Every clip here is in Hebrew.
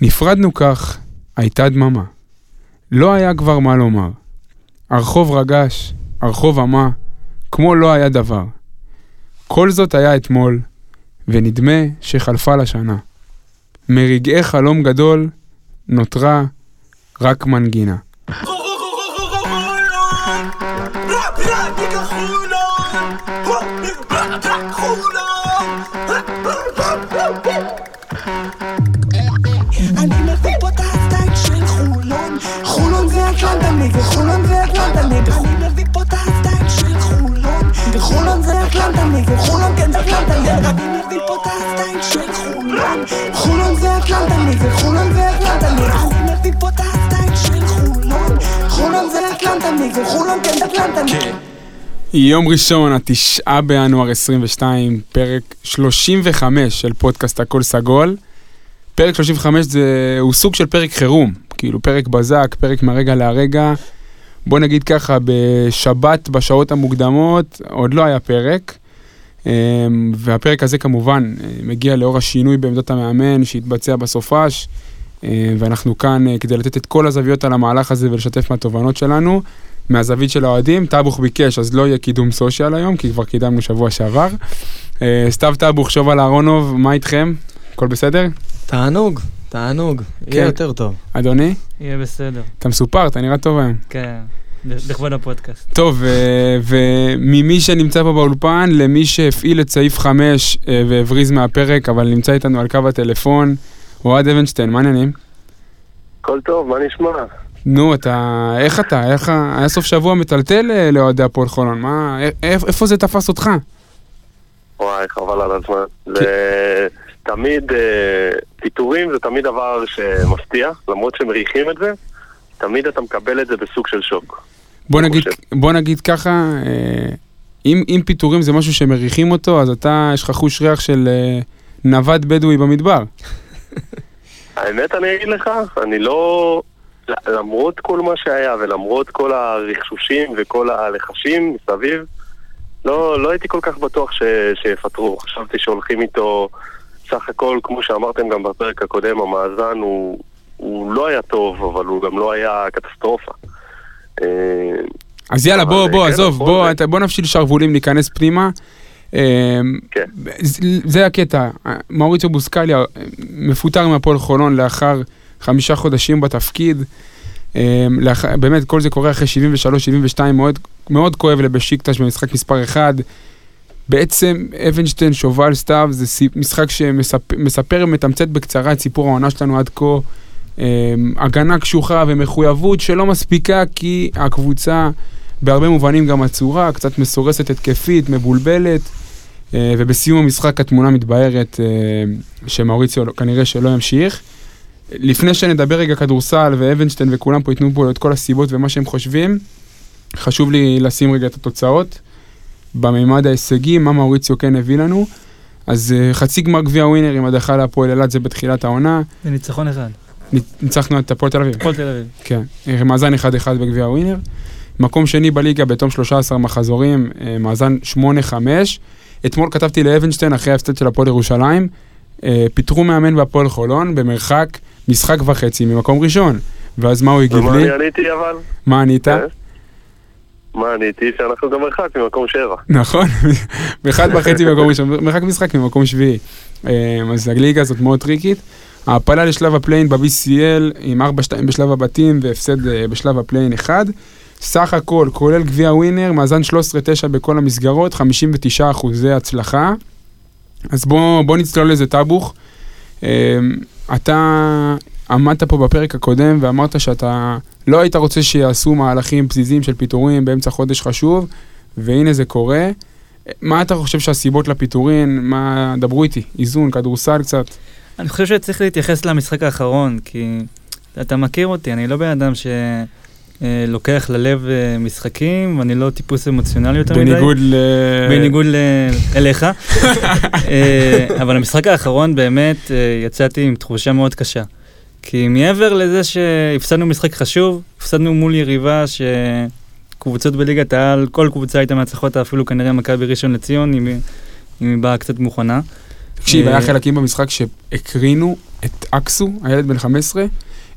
נפרדנו כך, הייתה דממה. לא היה כבר מה לומר. הרחוב רגש, הרחוב עמה, כמו לא היה דבר. כל זאת היה אתמול, ונדמה שחלפה לשנה. מרגעי חלום גדול נותרה רק מנגינה. אני אטלנטה נגד חולון זה אטלנטה נגד אני מביא פה את הסטייל של חולון. וחולון זה אטלנטה נגד חולון כן זה אטלנטה נגד אני מביא פה את הסטייל של חולון. חולון זה אטלנטה נגד חולון זה אטלנטה נגד אני מביא פה את הסטייל של חולון. חולון זה אטלנטה נגד חולון כן זה אטלנטה נגד יום ראשון, התשעה בינואר 22, פרק 35 של פודקאסט הכל סגול. פרק 35 זה, הוא סוג של פרק חירום, כאילו פרק בזק, פרק מהרגע להרגע. בוא נגיד ככה, בשבת, בשעות המוקדמות, עוד לא היה פרק. אמ, והפרק הזה כמובן אה, מגיע לאור השינוי בעמדת המאמן שהתבצע בסופש. אה, ואנחנו כאן אה, כדי לתת את כל הזוויות על המהלך הזה ולשתף מהתובנות שלנו. מהזווית של האוהדים, טאבוך ביקש, אז לא יהיה קידום סושיאל היום, כי כבר קידמנו שבוע שעבר. אה, סתיו טאבוך, שובל אהרונוב, מה איתכם? הכל בסדר? תענוג, תענוג, כן. יהיה יותר טוב. אדוני? יהיה בסדר. אתה מסופר, אתה נראה טוב היום. כן, לכבוד הפודקאסט. טוב, אה, וממי שנמצא פה באולפן, למי שהפעיל את סעיף 5 אה, והבריז מהפרק, אבל נמצא איתנו על קו הטלפון, אוהד אבנשטיין, מה העניינים? הכל טוב, מה נשמע? נו, אתה, איך אתה? איך, היה סוף שבוע מטלטל אה, לאוהדי הפועל חולון, מה, איפה זה תפס אותך? וואי, חבל על הזמן. זה תמיד, פיטורים זה תמיד דבר שמפתיע, למרות שמריחים את זה, תמיד אתה מקבל את זה בסוג של שוק. בוא נגיד, חושב. בוא נגיד ככה, אה, אם, אם פיטורים זה משהו שמריחים אותו, אז אתה, יש לך חוש ריח של אה, נווד בדואי במדבר. האמת, אני אגיד לך, אני לא... למרות כל מה שהיה ולמרות כל הרכשושים וכל הלחשים מסביב, לא, לא הייתי כל כך בטוח ש, שיפטרו. חשבתי שהולכים איתו, סך הכל, כמו שאמרתם גם בפרק הקודם, המאזן הוא, הוא לא היה טוב, אבל הוא גם לא היה קטסטרופה. אה, אז יאללה, בוא, בוא, כן, עזוב, נכון, בוא, בוא נפשיל שרוולים, ניכנס פנימה. אה, כן. זה- הקטע, מאוריציו בוסקליה אה, מפוטר מהפועל חולון לאחר חמישה חודשים בתפקיד. אה, לאחר- באמת, כל זה קורה אחרי 73-72, מאוד, מאוד כואב לבשיקטש במשחק מספר 1. בעצם אבנשטיין, שובל, סתיו, זה משחק שמספר, מתמצת בקצרה את סיפור העונה שלנו עד כה. אה, הגנה קשוחה ומחויבות שלא מספיקה כי הקבוצה בהרבה מובנים גם עצורה, קצת מסורסת התקפית, מבולבלת, אה, ובסיום המשחק התמונה מתבהרת אה, שמאוריציו לא- כנראה שלא ימשיך. לפני שנדבר רגע כדורסל ואבנשטיין וכולם פה ייתנו פה את כל הסיבות ומה שהם חושבים, חשוב לי לשים רגע את התוצאות. בממד ההישגי, מה מאוריציו כן הביא לנו. אז אה, חצי גמר גביע ווינר עם הדחה להפועל אילת זה בתחילת העונה. זה ניצחון אחד. ניצחנו את הפועל תל אביב. הפועל תל אביב. כן, אה, מאזן 1-1 בגביע ווינר. מקום שני בליגה בתום 13 מחזורים, אה, מאזן 8-5. אתמול כתבתי לאבנשטיין אחרי ההפסד של הפועל ירושלים, פיטרו מאמן בהפועל חולון במרחק משחק וחצי ממקום ראשון. ואז מה הוא הגיב ומה לי? אני עניתי אבל? מה ענית? מה עניתי? שאנחנו במרחק ממקום שבע. נכון, באחד וחצי ממקום ראשון, מרחק משחק ממקום שביעי. אה, אז הליגה הזאת מאוד טריקית. העפלה לשלב ה play-in ב-BCL עם 4-2 בשלב הבתים והפסד אה, בשלב ה play-in 1. סך הכל, כולל גביע ווינר, מאזן 13-9 בכל המסגרות, 59 אחוזי הצלחה. אז בוא, בוא נצלול לזה טאבוך. אה, אתה עמדת פה בפרק הקודם ואמרת שאתה לא היית רוצה שיעשו מהלכים פזיזים של פיטורים באמצע חודש חשוב, והנה זה קורה. מה אתה חושב שהסיבות לפיטורין? מה... דברו איתי, איזון, כדורסל קצת. אני חושב שצריך להתייחס למשחק האחרון, כי אתה מכיר אותי, אני לא בן אדם שלוקח ללב אה, משחקים, ואני לא טיפוס אמוציונלי יותר מדי. בניגוד ל... בניגוד ל- אליך. אה, אבל המשחק האחרון באמת אה, יצאתי עם תחושה מאוד קשה. כי מעבר לזה שהפסדנו משחק חשוב, הפסדנו מול יריבה שקבוצות בליגת העל, כל קבוצה הייתה מהצלחות, אפילו כנראה מכבי ראשון לציון, אם היא- אם היא באה קצת מוכנה. תקשיב, אה, היה חלקים במשחק שהקרינו את אקסו, הילד בן 15,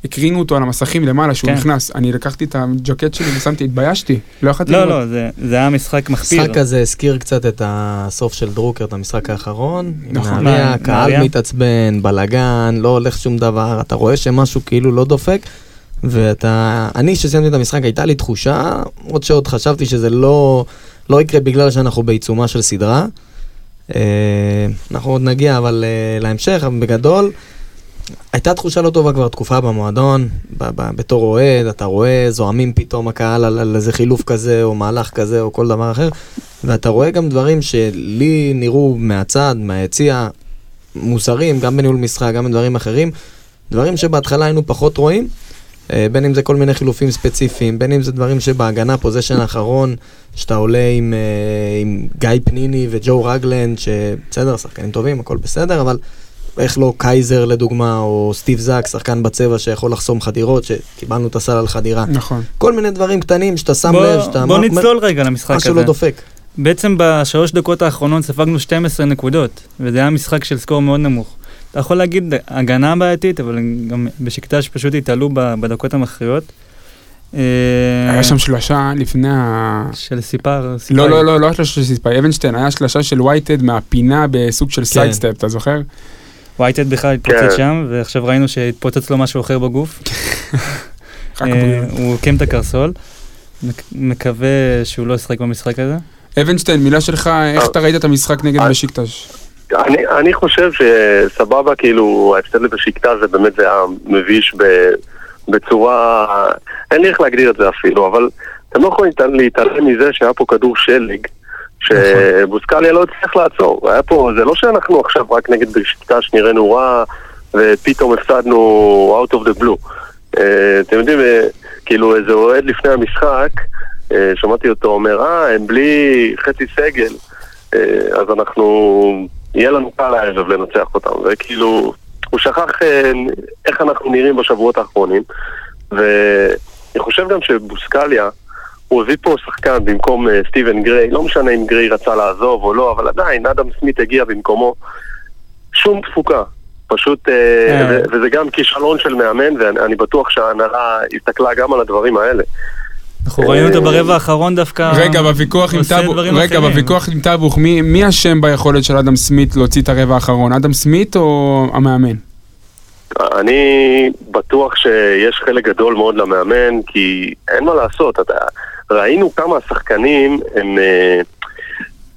הקרינו אותו על המסכים למעלה שהוא כן. נכנס. אני לקחתי את הג'קט שלי ושמתי, התביישתי. לא יכולתי לא, לראות. לא, זה- זה היה משחק מחפיר. המשחק הזה הזכיר קצת את הסוף של דרוקר, את המשחק האחרון. נכון. נהריה, קהל? מתעצבן, בלאגן, לא הולך שום דבר, אתה רואה שמשהו כאילו לא דופק. ואתה, אני שסיימתי את המשחק הייתה לי תחושה, עוד שעוד חשבתי שזה לא, לא יקרה בגלל שאנחנו בעיצומה של סדרה. אה, אנחנו עוד נגיע אבל אה, להמשך, בגדול, הייתה תחושה לא טובה כבר תקופה במועדון, ב- ב- בתור אוהד, אתה רואה, זועמים פתאום הקהל על, על איזה חילוף כזה, או מהלך כזה, או כל דבר אחר, ואתה רואה גם דברים שלי נראו מהצד, מהיציע, מוזרים, גם בניהול משחק, גם בדברים אחרים, דברים שבהתחלה היינו פחות רואים, אה, בין אם זה כל מיני חילופים ספציפיים, בין אם זה דברים שבהגנה, פוזיישן האחרון, שאתה עולה עם, אה, עם גיא פניני וג'ו רגלנד, שבסדר, שחקנים טובים, הכל בסדר, אבל איך לא קייזר לדוגמה, או סטיב זאק, שחקן בצבע שיכול לחסום חדירות, שקיבלנו את הסל על חדירה. נכון. כל מיני דברים קטנים שאתה שם בוא- לב, שאתה בוא אומר, נצלול רגע למשחק משהו לא הזה. דופק. בעצם בשלוש דקות האחרונות ספגנו 12 נקודות, וזה היה משחק של score מאוד נמוך. אתה יכול להגיד הגנה בעייתית, אבל גם בשקטש פשוט התעלו בדקות המכריעות. אה, היה שם שלושה לפני ה... של סיפר, סיפר. לא, לא, לא, לא השלושה של סיספאי, אבנשטיין, היה שלושה של וייטד מהפינה בסוג של sidestep, אתה זוכר? וייטד בכלל התפוצץ כן. שם, ועכשיו ראינו שהתפוצץ לו משהו אחר בגוף. רק אה. הוא עוקם את הקרסול. מק- מקווה שהוא לא ישחק במשחק הזה. אבנשטיין, מילה שלך, איך אתה ראית את המשחק נגד אה. בשיקטש? אני, אני חושב שסבבה, כאילו, ההפסד לבשיקטה זה באמת זה היה מביש ב, בצורה... אין לי איך להגדיר את זה אפילו, אבל אתם לא יכולים להתעלם מזה שהיה פה כדור שלג, שבוסקליה לא הצליח לעצור. היה פה, זה לא שאנחנו עכשיו רק נגד בשיקטש נראינו רע, ופתאום הפסדנו out of the blue. אה, אתם יודעים, אה, כאילו איזה אוהד לפני המשחק, אה, שמעתי אותו אומר, אה, הם בלי חצי סגל. אז אנחנו, יהיה לנו קל הערב לנצח אותם, וכאילו, הוא שכח איך אנחנו נראים בשבועות האחרונים, ואני חושב גם שבוסקליה, הוא הביא פה שחקן במקום אה, סטיבן גריי, לא משנה אם גריי רצה לעזוב או לא, אבל עדיין, אדם סמית הגיע במקומו, שום תפוקה. פשוט, אה, אה. ו- וזה גם כישלון של מאמן, ואני אני בטוח שההנהלה הסתכלה גם על הדברים האלה. אנחנו ראינו אותו ברבע האחרון דווקא. רגע, בוויכוח עם טאבוך, רגע. בוויכוח עם טאבוך, מי מי אשם ביכולת של אדם סמית להוציא את הרבע האחרון? אדם סמית או המאמן? אני בטוח שיש חלק גדול מאוד למאמן, כי אין מה לעשות, אתה, ראינו כמה השחקנים הם, אה,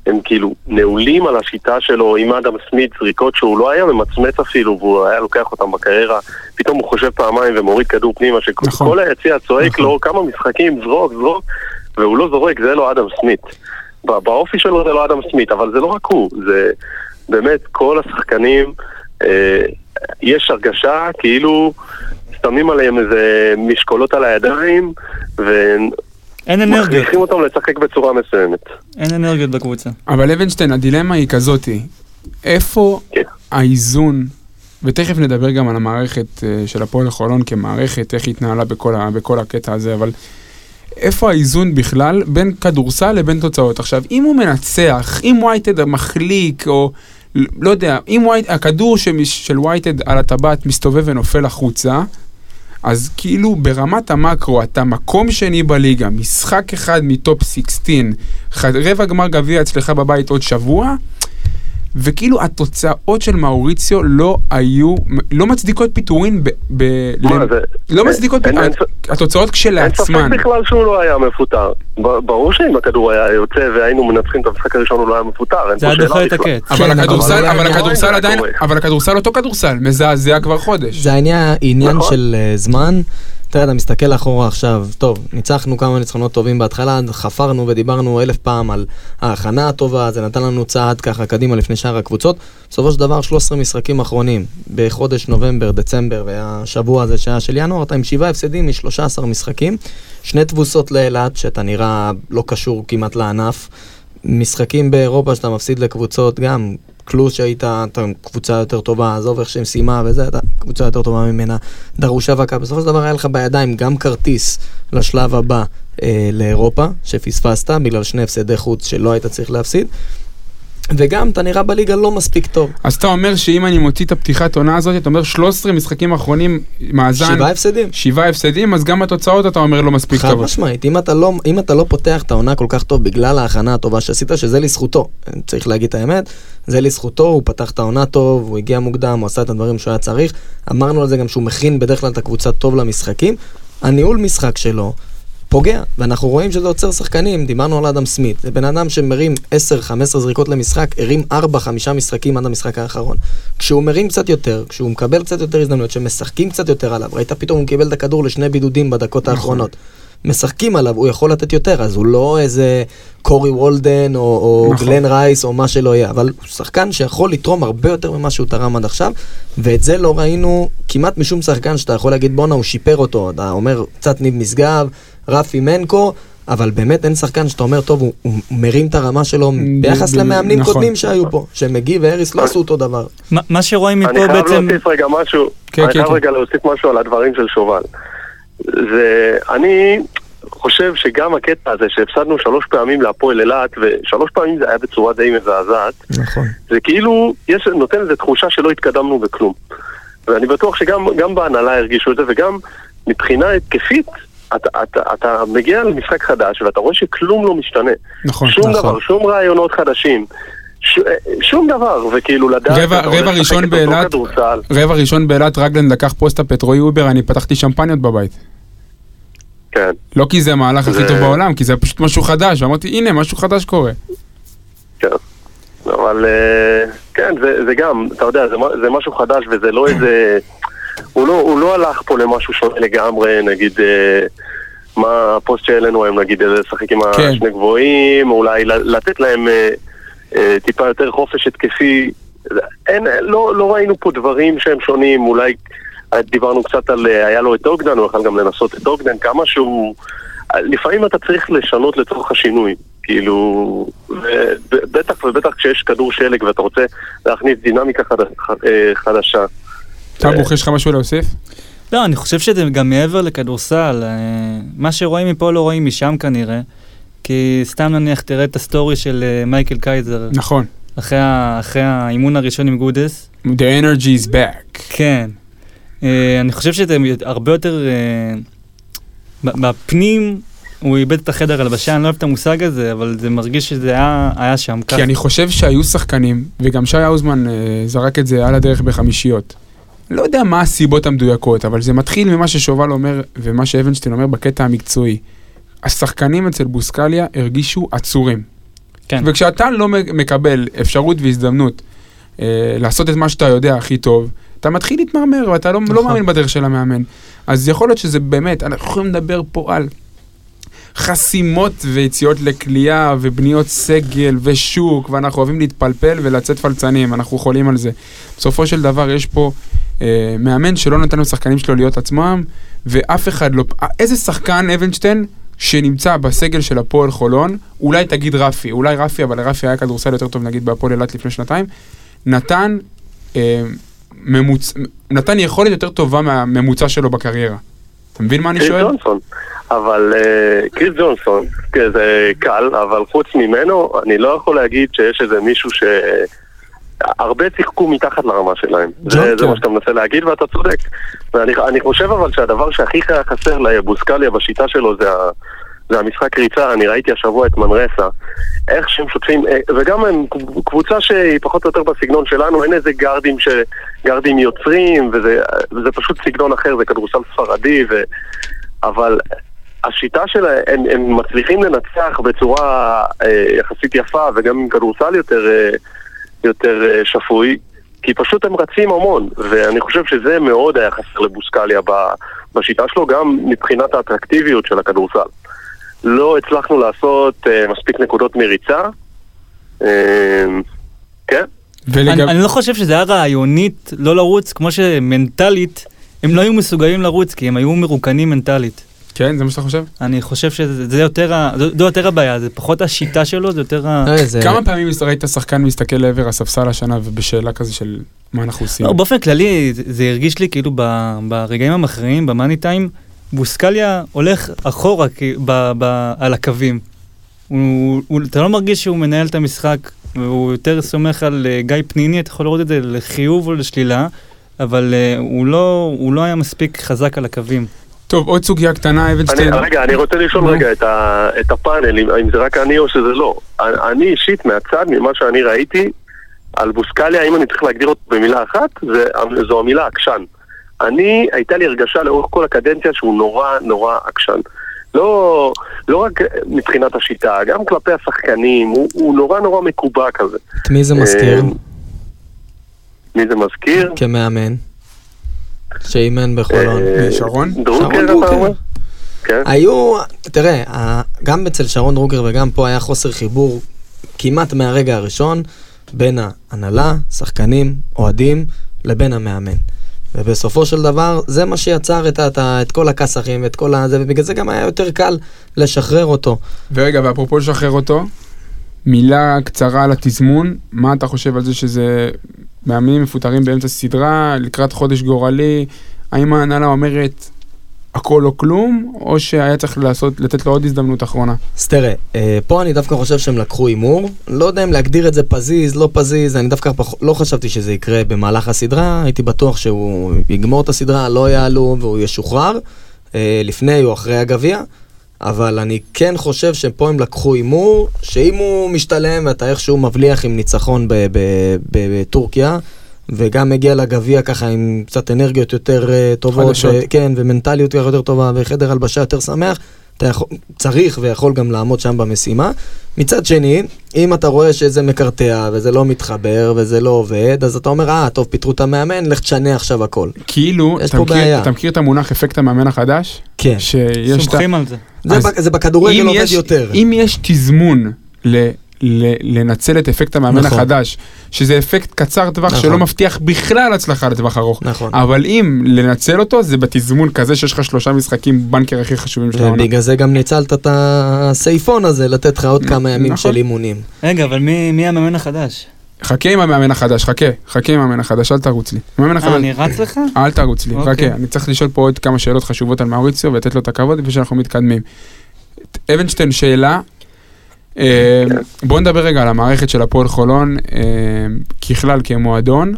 הם כאילו נעולים על השיטה שלו עם אדם סמית, זריקות שהוא לא היה ממצמץ אפילו, והוא היה לוקח אותם בקריירה, פתאום הוא חושב פעמיים ומוריד כדור פנימה, שכל נכון. היציע צועק נכון. לו כמה משחקים, זרוק, זרוק, והוא לא זורק, זה לא אדם סמית. בא- באופי שלו זה לא אדם סמית, אבל זה לא רק הוא, זה באמת כל השחקנים, אה, יש הרגשה כאילו שמים עליהם איזה משקולות על הידיים אין אנרגיות, ומכריחים אותם לשחק בצורה מסוימת. אין אנרגיות בקבוצה. אבל אבנשטיין, הדילמה היא כזאתי, איפה כן. האיזון, ותכף נדבר גם על המערכת אה, של הפועל חולון כמערכת, איך היא התנהלה בכל, ה, בכל הקטע הזה, אבל איפה האיזון בכלל בין כדורסל לבין תוצאות? עכשיו, אם הוא מנצח, אם וייטד מחליק, או לא יודע, אם וייט, הכדור של וייטד על הטבעת מסתובב ונופל החוצה, אז כאילו ברמת המקרו אתה מקום שני בליגה, משחק אחד מטופ 16, ח- רבע גמר גביע אצלך בבית עוד שבוע, וכאילו התוצאות של מאוריציו לא היו, לא מצדיקות פיטורין ב... ב למ- זה- לא אין- מצדיקות, אין- אין- התוצאות אין כשלעצמן. ספק בכלל שהוא לא היה מפוטר. ב- ברור שאם הכדור היה יוצא והיינו מנצחים את המשחק הראשון הוא לא היה מפוטר, אין זה פה היה שאלה דוחה את בכלל. הקץ. אבל כן, הכדורסל, אבל- הכדורסל אבל- עדיין. אבל הכדורסל אותו כדורסל, מזעזע כבר חודש. זה העניין, עניין נכון. של אה, זמן. תראה, אתה מסתכל אחורה עכשיו, טוב, ניצחנו כמה ניצחונות טובים בהתחלה, חפרנו ודיברנו אלף פעם על ההכנה הטובה, זה נתן לנו צעד ככה קדימה לפני שאר הקבוצות. בסופו של דבר 13 משחקים אחרונים, בחודש נובמבר, דצמבר והשבוע הזה שהיה של ינואר, אתה עם שבעה הפסדים מ-13 משחקים, שני תבוסות לאילת, שאתה נראה לא קשור כמעט לענף, משחקים באירופה שאתה מפסיד לקבוצות גם, קלוס שהיית, אתה קבוצה יותר טובה, עזוב איך שהם סיימה וזה, אתה קבוצה יותר טובה ממנה, דרושה וקה, בסופו של דבר היה לך בידיים גם כרטיס לשלב הבא אה, לאירופה, שפספסת בגלל שני הפסדי חוץ שלא היית צריך להפסיד. וגם אתה נראה בליגה לא מספיק טוב. אז אתה אומר שאם אני מוציא את הפתיחת עונה הזאת, אתה אומר 13 משחקים אחרונים, מאזן, שבעה הפסדים. שבעה הפסדים, אז גם התוצאות אתה אומר לא מספיק חד טובות. משמעית, אם אתה, לא, אם אתה לא פותח את העונה כל כך טוב בגלל ההכנה הטובה שעשית, שזה לזכותו, צריך להגיד את האמת, זה לזכותו, הוא פתח את העונה טוב, הוא הגיע מוקדם, הוא עשה את הדברים שהוא היה צריך, אמרנו על זה גם שהוא מכין בדרך כלל את הקבוצה טוב למשחקים, הניהול משחק שלו פוגע, ואנחנו רואים שזה עוצר שחקנים, דיברנו על אדם סמית, זה בן אדם שמרים 10-15 זריקות למשחק, הרים 4-5 משחקים עד המשחק האחרון. כשהוא מרים קצת יותר, כשהוא מקבל קצת יותר הזדמנויות, שמשחקים קצת יותר עליו, ראית פתאום הוא קיבל את הכדור לשני בידודים בדקות האחרונות. משחקים עליו, הוא יכול לתת יותר, אז הוא לא איזה קורי וולדן או, או נכון. גלן רייס או מה שלא יהיה, אבל הוא שחקן שיכול לתרום הרבה יותר ממה שהוא תרם עד עכשיו, ואת זה לא ראינו כמעט משום שחקן שאתה יכול להגיד בואנה הוא שיפר אותו, אתה אומר קצת ניב משגב, רפי מנקו, אבל באמת אין שחקן שאתה אומר טוב, הוא, הוא מרים את הרמה שלו ביחס למאמנים נכון. קודמים שהיו פה, שמגי והריס לא עשו אותו דבר. מה- מה שרואים אני מפה חייב בעצם... להוסיף רגע משהו, כן, אני כן, חייב כן. רגע להוסיף משהו על הדברים של שובל. זה, אני חושב שגם הקטע הזה שהפסדנו שלוש פעמים להפועל אילת, ושלוש פעמים זה היה בצורה די מזעזעת, נכון. זה כאילו, יש, נותן איזו תחושה שלא התקדמנו בכלום. ואני בטוח שגם גם בהנהלה הרגישו את זה, וגם מבחינה התקפית, אתה, אתה, אתה מגיע למשחק חדש ואתה רואה שכלום לא משתנה. נכון. שום נכון. דבר, שום רעיונות חדשים. ש, שום דבר, וכאילו לדעת... רבע- רבע ראשון באילת. רבע ראשון באילת רגלנד לקח post-up את רועי אובר, אני פתחתי שמפניות בבית. כן. לא כי זה המהלך הכי טוב בעולם, כי זה פשוט משהו חדש, ואמרתי, הנה, משהו חדש קורה. כן. אבל אה, כן, זה, זה גם, אתה יודע, זה, זה משהו חדש וזה לא איזה... הוא לא, הוא לא הלך פה למשהו שונה לגמרי, נגיד, אה, מה הפוסט שהעלינו היום, נגיד, אה, לשחק עם כן. השני גבוהים, אולי לתת להם אה, אה, טיפה יותר חופש התקפי. אין, לא, לא ראינו פה דברים שהם שונים, אולי דיברנו קצת על, אה, היה לו את אוגדן, הוא יכול גם לנסות את אוגדן, כמה שהוא... אה, לפעמים אתה צריך לשנות לצורך השינוי, כאילו, בטח ובטח כשיש כדור שלג ואתה רוצה להכניס דינמיקה חד, אה, חדשה. טאבוך, יש לך משהו להוסיף? לא, אני חושב שזה גם מעבר לכדורסל. מה שרואים מפה לא רואים משם כנראה. כי סתם נניח תראה את ה story של מייקל קייזר, נכון. אחרי האימון הראשון עם גודס. The energy is back. כן. אה, אני חושב שזה הרבה יותר... אה, בפנים הוא איבד את החדר הלבשה, אני לא אוהב את המושג הזה, אבל זה מרגיש שזה היה, היה שם ככה. כי אני חושב שהיו שחקנים, וגם שי האוזמן אה, זרק את זה על הדרך בחמישיות. לא יודע מה הסיבות המדויקות, אבל זה מתחיל ממה ששובל אומר, ומה שאבנשטיין אומר בקטע המקצועי. השחקנים אצל בוסקליה הרגישו עצורים. כן. וכשאתה לא מקבל אפשרות והזדמנות אה, לעשות את מה שאתה יודע הכי טוב, אתה מתחיל להתמרמר ואתה לא, לא נכון. מאמין בדרך של המאמן. אז יכול להיות שזה באמת, אנחנו יכולים לדבר פה על חסימות ויציאות לכלייה ובניות סגל ושוק, ואנחנו אוהבים להתפלפל ולצאת פלצנים, אנחנו חולים על זה. בסופו של דבר יש פה אה, מאמן שלא נתן לשחקנים שלו להיות עצמם, ואף אחד לא... איזה שחקן אבנשטיין שנמצא בסגל של הפועל חולון, אולי תגיד רפי, אולי רפי, אבל לרפי היה כדורסל יותר טוב נגיד בהפועל אילת לפני שנתיים, נתן, אה, ממוצ... נתן יכולת יותר טובה מהממוצע שלו בקריירה. אתה מבין מה אני קריס שואל? ג'ונסון. אבל אה, קריס ג'ונסון, כן, זה קל, אבל חוץ ממנו, אני לא יכול להגיד שיש איזה מישהו ש... הרבה שיחקו מתחת לרמה שלהם. זה, זה כן. מה שאתה מנסה להגיד ואתה צודק. ואני אני חושב אבל שהדבר שהכי חסר לבוסקליה בשיטה שלו זה, ה, זה המשחק ריצה. אני ראיתי השבוע את מנרסה, איך שהם שוטפים, אה, וגם הם קבוצה שהיא פחות או יותר בסגנון שלנו, אין איזה גרדים, ש, גרדים יוצרים, וזה, וזה פשוט סגנון אחר, זה כדורסל ספרדי, ו, אבל השיטה שלהם, הם, הם מצליחים לנצח בצורה אה, יחסית יפה, וגם עם כדורסל יותר, אה, יותר אה, שפוי, כי פשוט הם רצים המון, ואני חושב שזה מאוד היה חסר לבוסקליה ב- בשיטה שלו, גם מבחינת האטרקטיביות של הכדורסל. לא הצלחנו לעשות אה, מספיק נקודות מריצה. אה, כן, ולגב... אני, אני לא חושב שזה היה רעיונית לא לרוץ, כמו שמנטלית, הם לא היו מסוגלים לרוץ, כי הם היו מרוקנים מנטלית. כן, זה מה שאתה חושב? אני חושב שזה זה יותר, ה- זו, זו יותר הבעיה, זה פחות השיטה שלו, זה יותר ה... זה- כמה פעמים ראית שחקן מסתכל לעבר הספסל השנה ובשאלה כזה של מה אנחנו עושים? לא, באופן כללי, זה, זה הרגיש לי כאילו ברגעים המכריעים, במאני טיים, בוסקליה הולך אחורה כי, ב, ב, על הקווים. הוא, הוא, אתה לא מרגיש שהוא מנהל את המשחק והוא יותר סומך על אה, גיא פניני, אתה יכול לראות את זה לחיוב או לשלילה, אבל אה, הוא לא, הוא לא היה מספיק חזק על הקווים. טוב, עוד סוגיה קטנה, אבנשטיין. רגע, אני רוצה לשאול. רגע את, ה, את הפאנל, אם, אם זה רק אני או שזה לא. אני, אני אישית, מהצד, ממה שאני ראיתי, על בוסקליה, אם אני צריך להגדיר אותו במילה אחת, זה, זו המילה עקשן. אני, הייתה לי הרגשה לאורך כל הקדנציה שהוא נורא נורא עקשן. לא, לא רק מבחינת השיטה, גם כלפי השחקנים, הוא, הוא נורא נורא מקובע כזה. את מי זה מזכיר? אה, מי זה מזכיר? כמאמן. שאימן בחולון. אה, שרון? דרוקר, אתה. אומר? כן. היו, תראה, גם אצל שרון דרוקר וגם פה היה חוסר חיבור כמעט מהרגע הראשון בין ההנהלה, שחקנים, אוהדים, לבין המאמן. ובסופו של דבר, זה מה שיצר את, את, את כל הכסחים ואת כל הזה, ובגלל זה גם היה יותר קל לשחרר אותו. ורגע, ואפרופו לשחרר אותו, מילה קצרה על התזמון, מה אתה חושב על זה שזה מאמנים מפוטרים באמצע סדרה, לקראת חודש גורלי, האם ההנהלה אומרת הכל או כלום, או שהיה צריך לעשות, לתת לו עוד הזדמנות אחרונה? אז תראה, אה, פה אני דווקא חושב שהם לקחו הימור. לא יודע אם להגדיר את זה פזיז, לא פזיז, אני דווקא פח... לא חשבתי שזה יקרה במהלך הסדרה, הייתי בטוח שהוא יגמור את הסדרה, לא יעלו והוא ישוחרר, אה, לפני או אחרי הגביע. אבל אני כן חושב שפה הם לקחו הימור, שאם הוא משתלם ואתה איכשהו מבליח עם ניצחון ב- ב- ב- בטורקיה, וגם מגיע לגביע ככה עם קצת אנרגיות יותר אה, טובות. ו- כן, ומנטליות יותר טובה, וחדר הלבשה יותר שמח, אתה יכול, צריך ויכול גם לעמוד שם במשימה. מצד שני, אם אתה רואה שזה מקרטע, וזה לא מתחבר, וזה לא עובד, אז אתה אומר, אה, טוב, פיטרו את המאמן, לך תשנה עכשיו הכל. כאילו, יש אתה פה מכיר, בעיה. אתה מכיר את המונח אפקט המאמן החדש? כן. שיש את. סומכים על זה. זה, אז זה בכדורגל עובד יש- יותר. אם יש תזמון ל... ל- לנצל את אפקט המאמן נכון. החדש, שזה אפקט קצר טווח נכון. שלא מבטיח בכלל הצלחה לטווח ארוך. נכון. אבל אם לנצל אותו, זה בתזמון כזה שיש לך שלושה משחקים בנקר הכי חשובים של העונה. ובגלל זה גם ניצלת את הסייפון הזה, לתת לך עוד כמה ימים נכון. של אימונים. רגע, אבל מי מי המאמן החדש? חכה עם המאמן החדש, חכה, חכה עם המאמן החדש, אל תרוץ לי. המאמן אה, החדש, אני רץ לך? אל תרוץ לי, אוקיי. חכה, אני צריך לשאול פה עוד כמה שאלות חשובות על מאוריציו ולתת לו את הכבוד לפני שאנחנו מתקדמים. אבנשטיין, שאלה, אה, בוא נדבר רגע על המערכת של הפועל חולון, אה, ככלל כמועדון.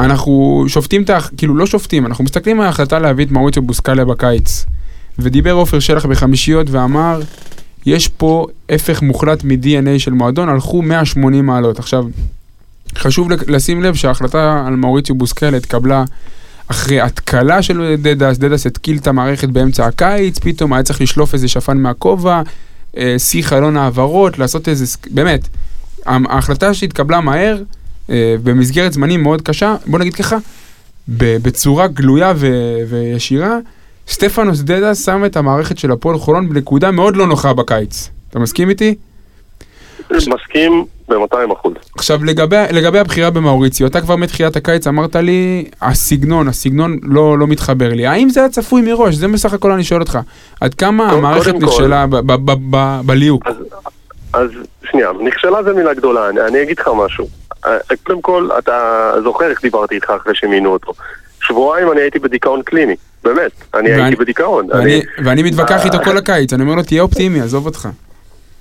אנחנו שופטים את ה... כאילו לא שופטים, אנחנו מסתכלים על ההחלטה להביא את מאוריציו בוסקליה בקיץ. ודיבר עופר שלח בחמישיות ואמר, יש פה הפך מוחלט מ-DNA של מועדון, הלכו 180 מעלות. עכשיו, חשוב לשים לב שההחלטה על מאוריציו בוסקליה התקבלה אחרי התקלה של דדס, דדס התקיל את המערכת באמצע הקיץ, פתאום היה צריך לשלוף איזה שפן מהכובע, אה, שיא חלון העברות, לעשות איזה, באמת, ההחלטה שהתקבלה מהר, אה, במסגרת זמנים מאוד קשה, בוא נגיד ככה, בצורה גלויה ו- וישירה, סטפנוס דדס שם את המערכת של הפועל חולון בנקודה מאוד לא נוחה בקיץ. אתה מסכים איתי? מסכים ב-200 אחוז. עכשיו לגבי, לגבי הבחירה במאוריציו, אתה כבר מתחילת הקיץ אמרת לי, הסגנון, הסגנון לא, לא מתחבר לי. האם זה היה צפוי מראש? זה בסך הכל אני שואל אותך. עד כמה קודם המערכת נכשלה בליהוק? אז, אז שנייה, נכשלה זה מילה גדולה, אני, אני אגיד לך משהו. אה, קודם כל, אתה זוכר איך דיברתי איתך אחרי שמינו אותו. שבועיים אני הייתי בדיכאון קליני, באמת, אני ואני- הייתי בדיכאון. ואני, אני, ואני מתווכח איתו אה, כל הקיץ, אני אומר לו, תהיה אופטימי, עזוב אותך.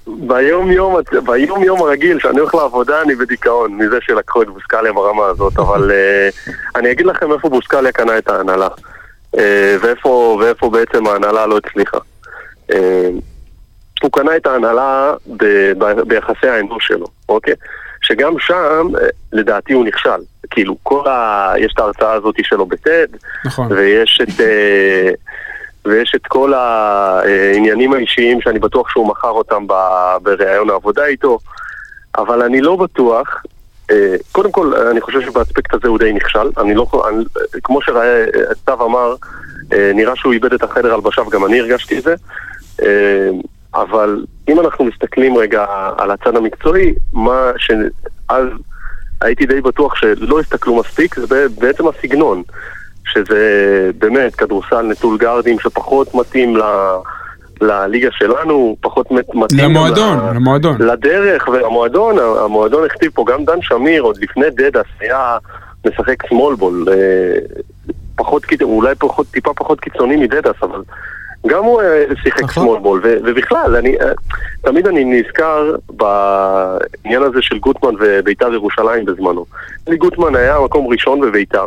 ביום יום, ביום יום הרגיל שאני הולך לעבודה אני בדיכאון מזה שלקחו את בוסקליה ברמה הזאת, אבל אה, אני אגיד לכם איפה בוסקליה קנה את ההנהלה אה, ואיפה, ואיפה בעצם ההנהלה לא הצליחה. אה, הוא קנה את ההנהלה ב, ב, ביחסי האנוש שלו, אוקיי? שגם שם, לדעתי הוא נכשל. כאילו, כל ה... יש את ההרצאה הזאת שלו בטד, נכון. ויש את, אה, ויש את כל העניינים האישיים שאני בטוח שהוא מכר אותם בראיון העבודה איתו, אבל אני לא בטוח, אה, קודם כל אני חושב שבאספקט הזה הוא די נכשל, אני לא, אני, כמו שסתיו אמר, אה, נראה שהוא איבד את החדר הלבשה וגם אני הרגשתי את זה, אה, אבל אם אנחנו מסתכלים רגע על הצד המקצועי, מה שאז הייתי די בטוח שלא הסתכלו מספיק, זה בעצם הסגנון. שזה באמת כדורסל נטול גארדים שפחות מתאים ל... לליגה שלנו, פחות מת- מתאים למועדון, ל- למועדון. לדרך ולמועדון, המועדון הכתיב פה גם דן שמיר, עוד לפני דדס, היה משחק סמול בול, אה, פחות, אולי פחות, טיפה פחות קיצוני מדדס, אבל גם הוא אה, שיחק נכון. שמאל בול, ו- ובכלל, אני, אה, תמיד אני נזכר בעניין הזה של גוטמן וביתר ירושלים בזמנו. גוטמן היה מקום ראשון בביתר,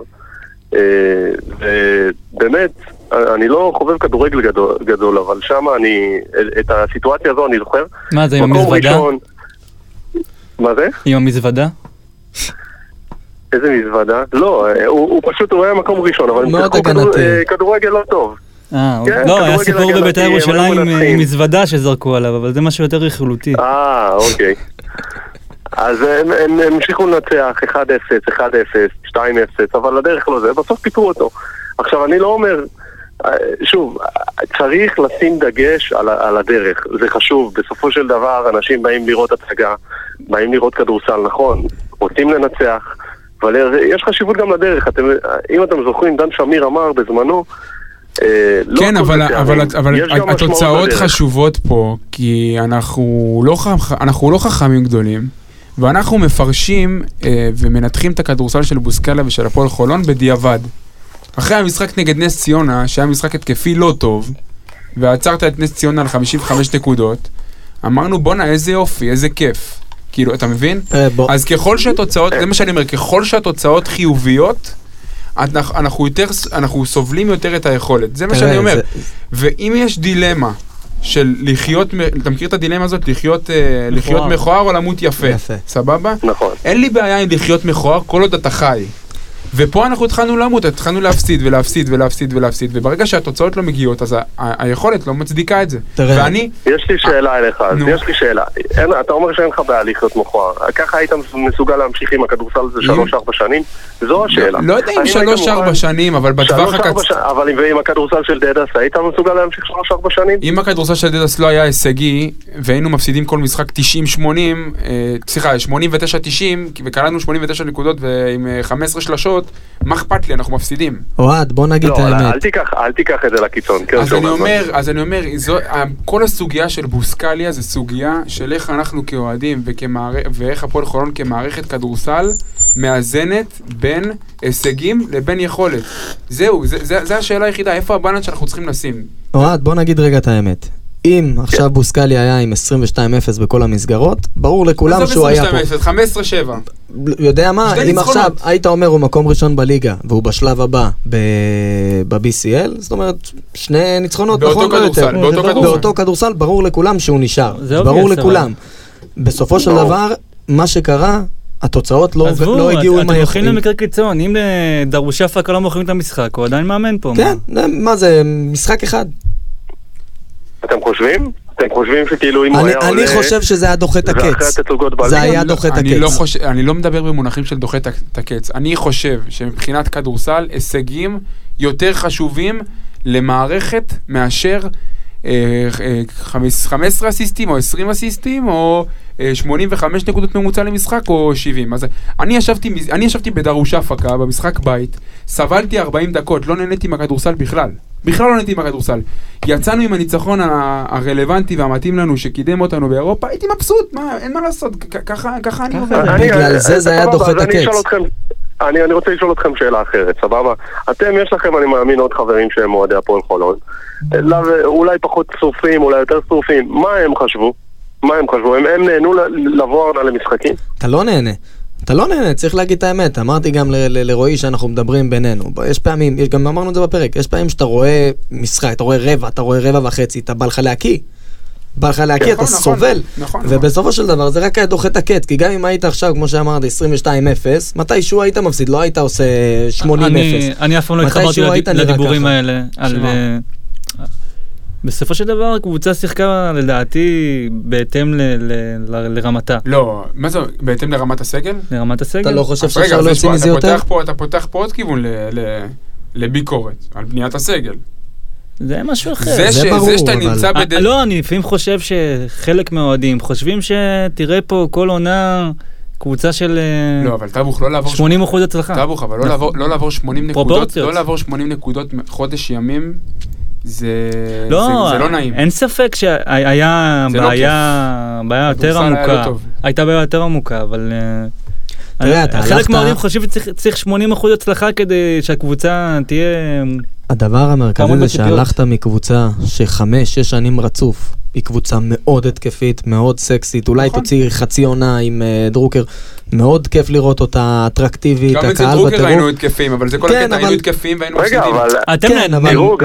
ובאמת, אה, אני לא חובב כדורגל גדול, גדול אבל שם אני, את הסיטואציה הזו אני זוכר. מה זה, עם המזוודה? ראשון- מה זה? עם המזוודה? איזה מזוודה? לא, אה, הוא, הוא פשוט, הוא היה מקום ראשון, אבל מאוד הגנתי. אה, כדורגל לא טוב. אה, כן, לא, היה סיפור בבית"ר ירושלים. עם מזוודה שזרקו עליו, אבל זה משהו יותר רכילותי. אה, אוקיי. אז הם, הם, הם המשיכו לנצח 1-0, 1-0, 2-0, אבל הדרך לא זה, בסוף פיתרו אותו. עכשיו, אני לא אומר, אה, שוב, צריך לשים דגש על, על הדרך, זה חשוב. בסופו של דבר, אנשים באים לראות הצגה, באים לראות כדורסל, נכון, רוצים לנצח, אבל יש חשיבות גם לדרך. אתם, אם אתם זוכרים, דן שמיר אמר בזמנו, אה, לא כן, אבל, אבל, אבל התוצאות. חשובות פה, כי אנחנו לא, חכ... אנחנו לא חכמים גדולים, ואנחנו מפרשים אה, ומנתחים את הכדורסל של בוסקאלה ושל הפועל חולון בדיעבד. אחרי המשחק נגד נס ציונה, שהיה משחק התקפי לא טוב, ועצרת את נס ציונה על 55 נקודות, אמרנו בואנה איזה יופי, איזה כיף. כאילו, אתה מבין? אה, אז ככל שהתוצאות, זה מה שאני אומר, ככל שהתוצאות חיוביות, אנחנו, יותר, אנחנו סובלים יותר את היכולת. זה מה שאני אומר. ואם יש דילמה של לחיות, אתה מכיר את הדילמה הזאת? לחיות, אה, לחיות. מכוער או למות יפה. יפה. סבבה? נכון. אין לי בעיה עם לחיות מכוער כל עוד אתה חי. ופה אנחנו התחלנו למות, התחלנו להפסיד ולהפסיד ולהפסיד ולהפסיד, וברגע שהתוצאות לא מגיעות, אז היכולת לא מצדיקה את זה. תראה. ואני, יש לי שאלה אליך, אז נו. יש לי שאלה. אתה אומר שאין לך בעיה לחיות מכוער. ככה היית מסוגל להמשיך עם הכדורסל הזה שלוש-ארבע שנים? זו השאלה. לא יודע אם שלוש-ארבע שנים, אבל בטווח הקצר... אבל ועם הכדורסל של דדס, היית מסוגל להמשיך שלוש-ארבע שנים? אם הכדורסל של דדס לא היה הישגי, והיינו מפסידים כל משחק 90-80, אה, סליחה, 89-90, וקלענו 89 נקודות ועם אה, 15 שלשות, מה אכפת לי, אנחנו מפסידים. אוהד, בוא נגיד את לא, אל האמת. תיקח, אל תיקח את זה לקיצון. כן, אז אני? אומר, אז אני אומר, זו, כל הסוגיה של בוסקליה זה סוגיה של איך אנחנו כאוהדים. ואיך הפועל חולון כמערכת כדורסל מאזנת בין הישגים לבין יכולת. זהו, זה, זה, זה השאלה היחידה, איפה הבלנס שאנחנו צריכים לשים. אוהד, בוא נגיד רגע את האמת. אם עכשיו בוסקלי היה עם 22-0 בכל המסגרות, ברור לכולם עזוב שהוא היה 22, פה. 15-7. יודע מה, אם. עכשיו היית אומר הוא מקום ראשון בליגה, והוא בשלב הבא ב-BCL, זאת אומרת, שני ניצחונות, נכון? לא. באותו. כדורסל. באותו כדורסל, ברור לכולם שהוא נשאר. ברור לכולם. בסופו של. דבר, מה משחק, התוצאות לא עזבו, לא הגיעו את- עם אתם הולכים. למקרה קיצון, אם לדרושה פאקה לא מוכרים את המשחק, הוא עדיין מאמן פה. כן, מה? זה- מה זה, משחק אחד. אתם חושבים? אתם חושבים שכאילו אם הוא אני היה עולה... אני חושב שזה היה דוחה את הקץ. זה? היה אני דוחה את אני לא, הקץ. חושב, אני לא מדבר במונחים של דוחה את הקץ. אני חושב שמבחינת כדורסל, הישגים יותר חשובים למערכת מאשר אה, אה, חמש- 15 אסיסטים או 20 אסיסטים או 85 נקודות ממוצע למשחק או 70. אז אני ישבתי, אני ישבתי בדרושה הפקה במשחק בית, סבלתי 40 דקות, לא נהניתי מהכדורסל בכלל. בכלל לא נהניתי מהכדורסל. יצאנו עם הניצחון הרלוונטי והמתאים לנו שקידם אותנו באירופה, הייתי מבסוט, מה, אין מה לעשות, ככה, ככה אני. אני- בגלל אני- זה זה היה דוחה את הקץ. אני אני רוצה לשאול אתכם שאלה אחרת, סבבה? אתם, יש לכם, אני מאמין, עוד חברים שהם אוהדי הפועל חולון. לא, אולי פחות שרופים, אולי יותר שרופים. מה הם חשבו? מה הם חשבו? הם הם נהנו ל- לבוא העונה למשחקים? אתה לא נהנה. אתה לא נהנה, צריך להגיד את האמת. אמרתי גם ל- ל- לרועי שאנחנו מדברים בינינו. יש פעמים, יש, גם אמרנו את זה בפרק, יש פעמים שאתה רואה משחק, אתה רואה רבע, אתה רואה רבע וחצי, אתה בא לך להקיא. בא לך להקיא, אתה נכון, סובל. נכון, נכון. ובסופו של דבר זה רק היה דוחה את הקץ, כי גם אם היית עכשיו, כמו שאמרת, 22-0, מתישהו היית מפסיד, לא היית עושה 80-0. אני- אני אף פעם לא התחברתי לדיבורים. האלה. על, בסופו של דבר הקבוצה שיחקה לדעתי בהתאם ל- ל- ל- לרמתה, לא, מה זה, בהתאם לרמת הסגל? לרמת הסגל. אתה לא חושב שאפשר להוציא מזה אתה יותר? אתה פותח פה עוד כיוון לביקורת, על בניית הסגל. זה משהו אחר. זה זה ש- ברור, זה שאתה אבל- נמצא אה, בד... לא, אני לפעמים חושב שחלק מהאוהדים חושבים שתראה פה כל עונה קבוצה של אה, לא, אבל טאבוך לא לעבור... 80 אחוז הצלחה. טאבוך, אבל לא נכון. לעבור- לא לעבור 80 נקודות, פרופורציות. לא לעבור 80 נקודות חודש ימים, זה לא, זה- זה לא נעים. אין ספק שהיה זה לא בעיה, בעיה יותר לא עמוקה. טוב. הייתה בעיה יותר עמוקה, אבל... חלק מהאוהדים חושבים שצריך צריך 80 אחוז הצלחה כדי שהקבוצה תהיה הדבר המרכזי זה? שהלכת מקבוצה שחמש, שש שנים רצוף, היא קבוצה מאוד התקפית, מאוד סקסית, אולי נכון. תוציא חצי עונה עם אה, דרוקר, מאוד כיף לראות אותה אטרקטיבית, גם אצל הקהל דרוקר בטירוף. היינו התקפים, אבל זה כל כן, הקטע, היינו התקפים והיינו מפסידים. אתם כן,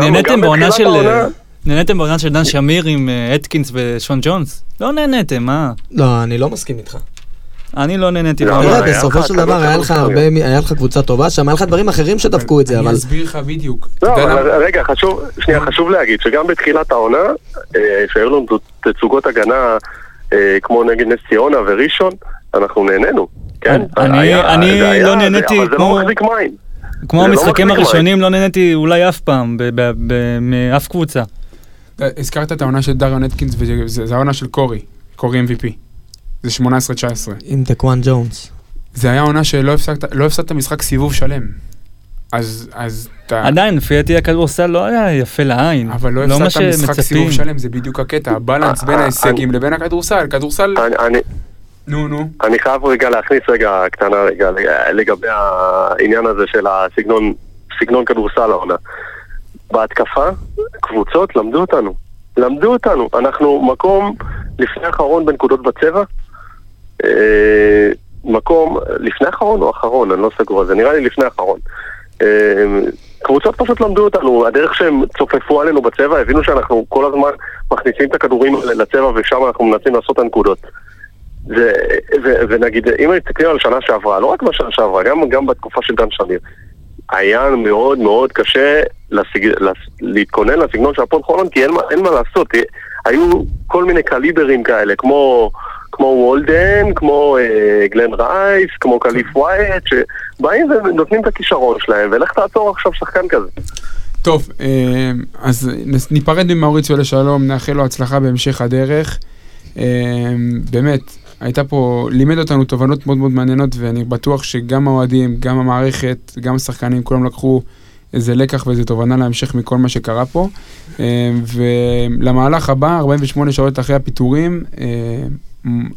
נהניתם בעונה של... העונה- נהניתם בעונה של דן שמיר עם אה, אטקינס ושון ג'ונס? לא נהניתם, מה? לא, אני לא מסכים איתך. אני לא נהניתי. לא. תראה, היה בסופו לך של כמה דבר היה לך. הרבה, היה לך קבוצה טובה שם, היה לך דברים אחרים שדפקו את זה, אבל... אני אסביר לך בדיוק. לא? רגע, חשוב, שנייה, חשוב להגיד שגם בתחילת העונה, אה, שהיו לנו תצוגות הגנה אה, כמו נגד נס ציונה וראשון, אנחנו נהנינו, כן? אני- לא נהניתי אבל זה כמו- לא מחזיק מים. כמו לא המשחקים הראשונים לא נהניתי אולי אף פעם, מאף קבוצה. אה, הזכרת את העונה של דריון אטקינס, וזה זה העונה של קורי, קורי MVP. זה 18-19. עם דקוואן ג'ונס. זה היה עונה שלא הפסקת, לא הפסדת משחק סיבוב שלם. אז, אז אתה... עדיין, לפי דעתי הכדורסל לא היה יפה לעין. אבל לא מה הפסדת משחק שמצפים. סיבוב שלם, זה בדיוק הקטע, ה balance בין אה, ההישגים לבין הכדורסל. כדורסל, אני- אני- נו נו. אני חייב רגע להכניס רגע קטנה רגע לגבי העניין הזה של הסגנון, סגנון כדורסל העונה. בהתקפה, קבוצות למדו אותנו. למדו אותנו. אנחנו מקום לפני האחרון בנקודות בצבע. אה, מקום לפני האחרון או אחרון, אני לא סגור על זה, נראה לי לפני האחרון. אה, קבוצות פשוט למדו אותנו, הדרך שהם צופפו עלינו בצבע, הבינו שאנחנו כל הזמן מכניסים את הכדורים לצבע ושם אנחנו מנסים לעשות את הנקודות. ו- ו- ונגיד, אם מסתכלים על שנה שעברה, לא רק בשנה שעברה, גם, גם בתקופה של דן שמיר, היה מאוד מאוד קשה לסג... לס... להתכונן לסגנון של הפועל חולון, כי אין מה, אין מה לעשות. היו כל מיני קליברים כאלה, כמו, כמו וולדן, כמו אה, גלן רייס, כמו קליף ווייט, שבאים ונותנים את הכישרון שלהם, ולך תעצור עכשיו שחקן כזה. טוב, אה, אז ניפרד ממאוריציו לשלום, נאחל לו הצלחה בהמשך הדרך. אה, באמת, הייתה פה, לימד אותנו תובנות מאוד מאוד מעניינות, ואני בטוח שגם האוהדים, גם המערכת, גם השחקנים, כולם לקחו איזה לקח ואיזה תובנה להמשך מכל מה שקרה פה. אה, ולמהלך הבא, 48 שעות אחרי הפיטורים,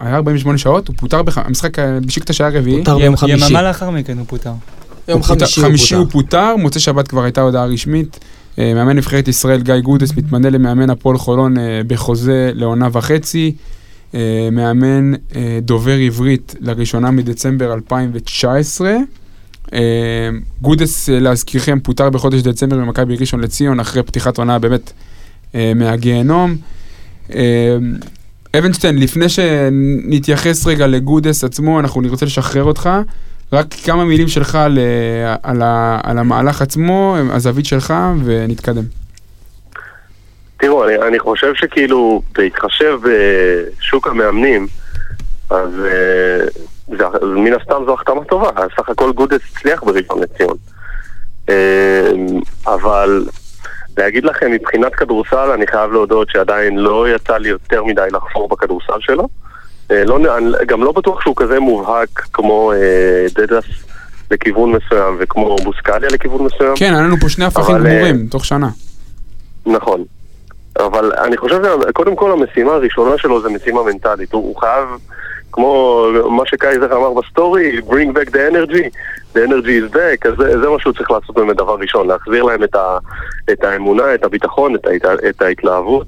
היה 48 שעות, הוא פוטר, בח- המשחק אה, בשיקטש היה רביעי. פוטר ביום חמישי. יממה לאחר מכן הוא פוטר. יום הוא פוטר- חמישי הוא חמישי הוא פוטר. פוטר, מוצאי שבת כבר הייתה הודעה רשמית. אה, מאמן נבחרת ישראל גיא גודס מתמנה למאמן הפועל חולון אה, בחוזה לעונה וחצי. מאמן דובר עברית לראשונה מדצמבר 2019. אה, גודס, להזכירכם, פוטר בחודש דצמבר ממכבי ראשון לציון אחרי פתיחת עונה באמת מהגיהנום. אבנשטיין, לפני שנתייחס רגע לגודס עצמו, אנחנו נרצה לשחרר אותך. רק כמה מילים שלך על, על, על המהלך עצמו, הזווית שלך, ונתקדם. תראו, אני, אני חושב שכאילו, בהתחשב בשוק המאמנים, אז, אה, זה, מן הסתם זו החתמה טובה, סך הכל גודס הצליח בראשון לציון. אה, אבל להגיד לכם, מבחינת כדורסל, אני חייב להודות שעדיין לא יצא לי יותר מדי לחפור בכדורסל שלו. אה, לא, גם לא בטוח שהוא כזה מובהק כמו אה, דדס לכיוון מסוים וכמו בוסקליה לכיוון מסוים. כן, היה לנו פה שני הפכים אה, גמורים, תוך שנה. נכון. אבל אני חושב שקודם כל המשימה הראשונה שלו זה משימה מנטלית. הוא, הוא חייב, כמו מה שקייזר אמר בסטורי, bring back the energy, the energy is back, אז זה, זה מה שהוא צריך לעשות באמת דבר ראשון, להחזיר להם את, ה, את האמונה, את הביטחון, את, ההת, את ההתלהבות.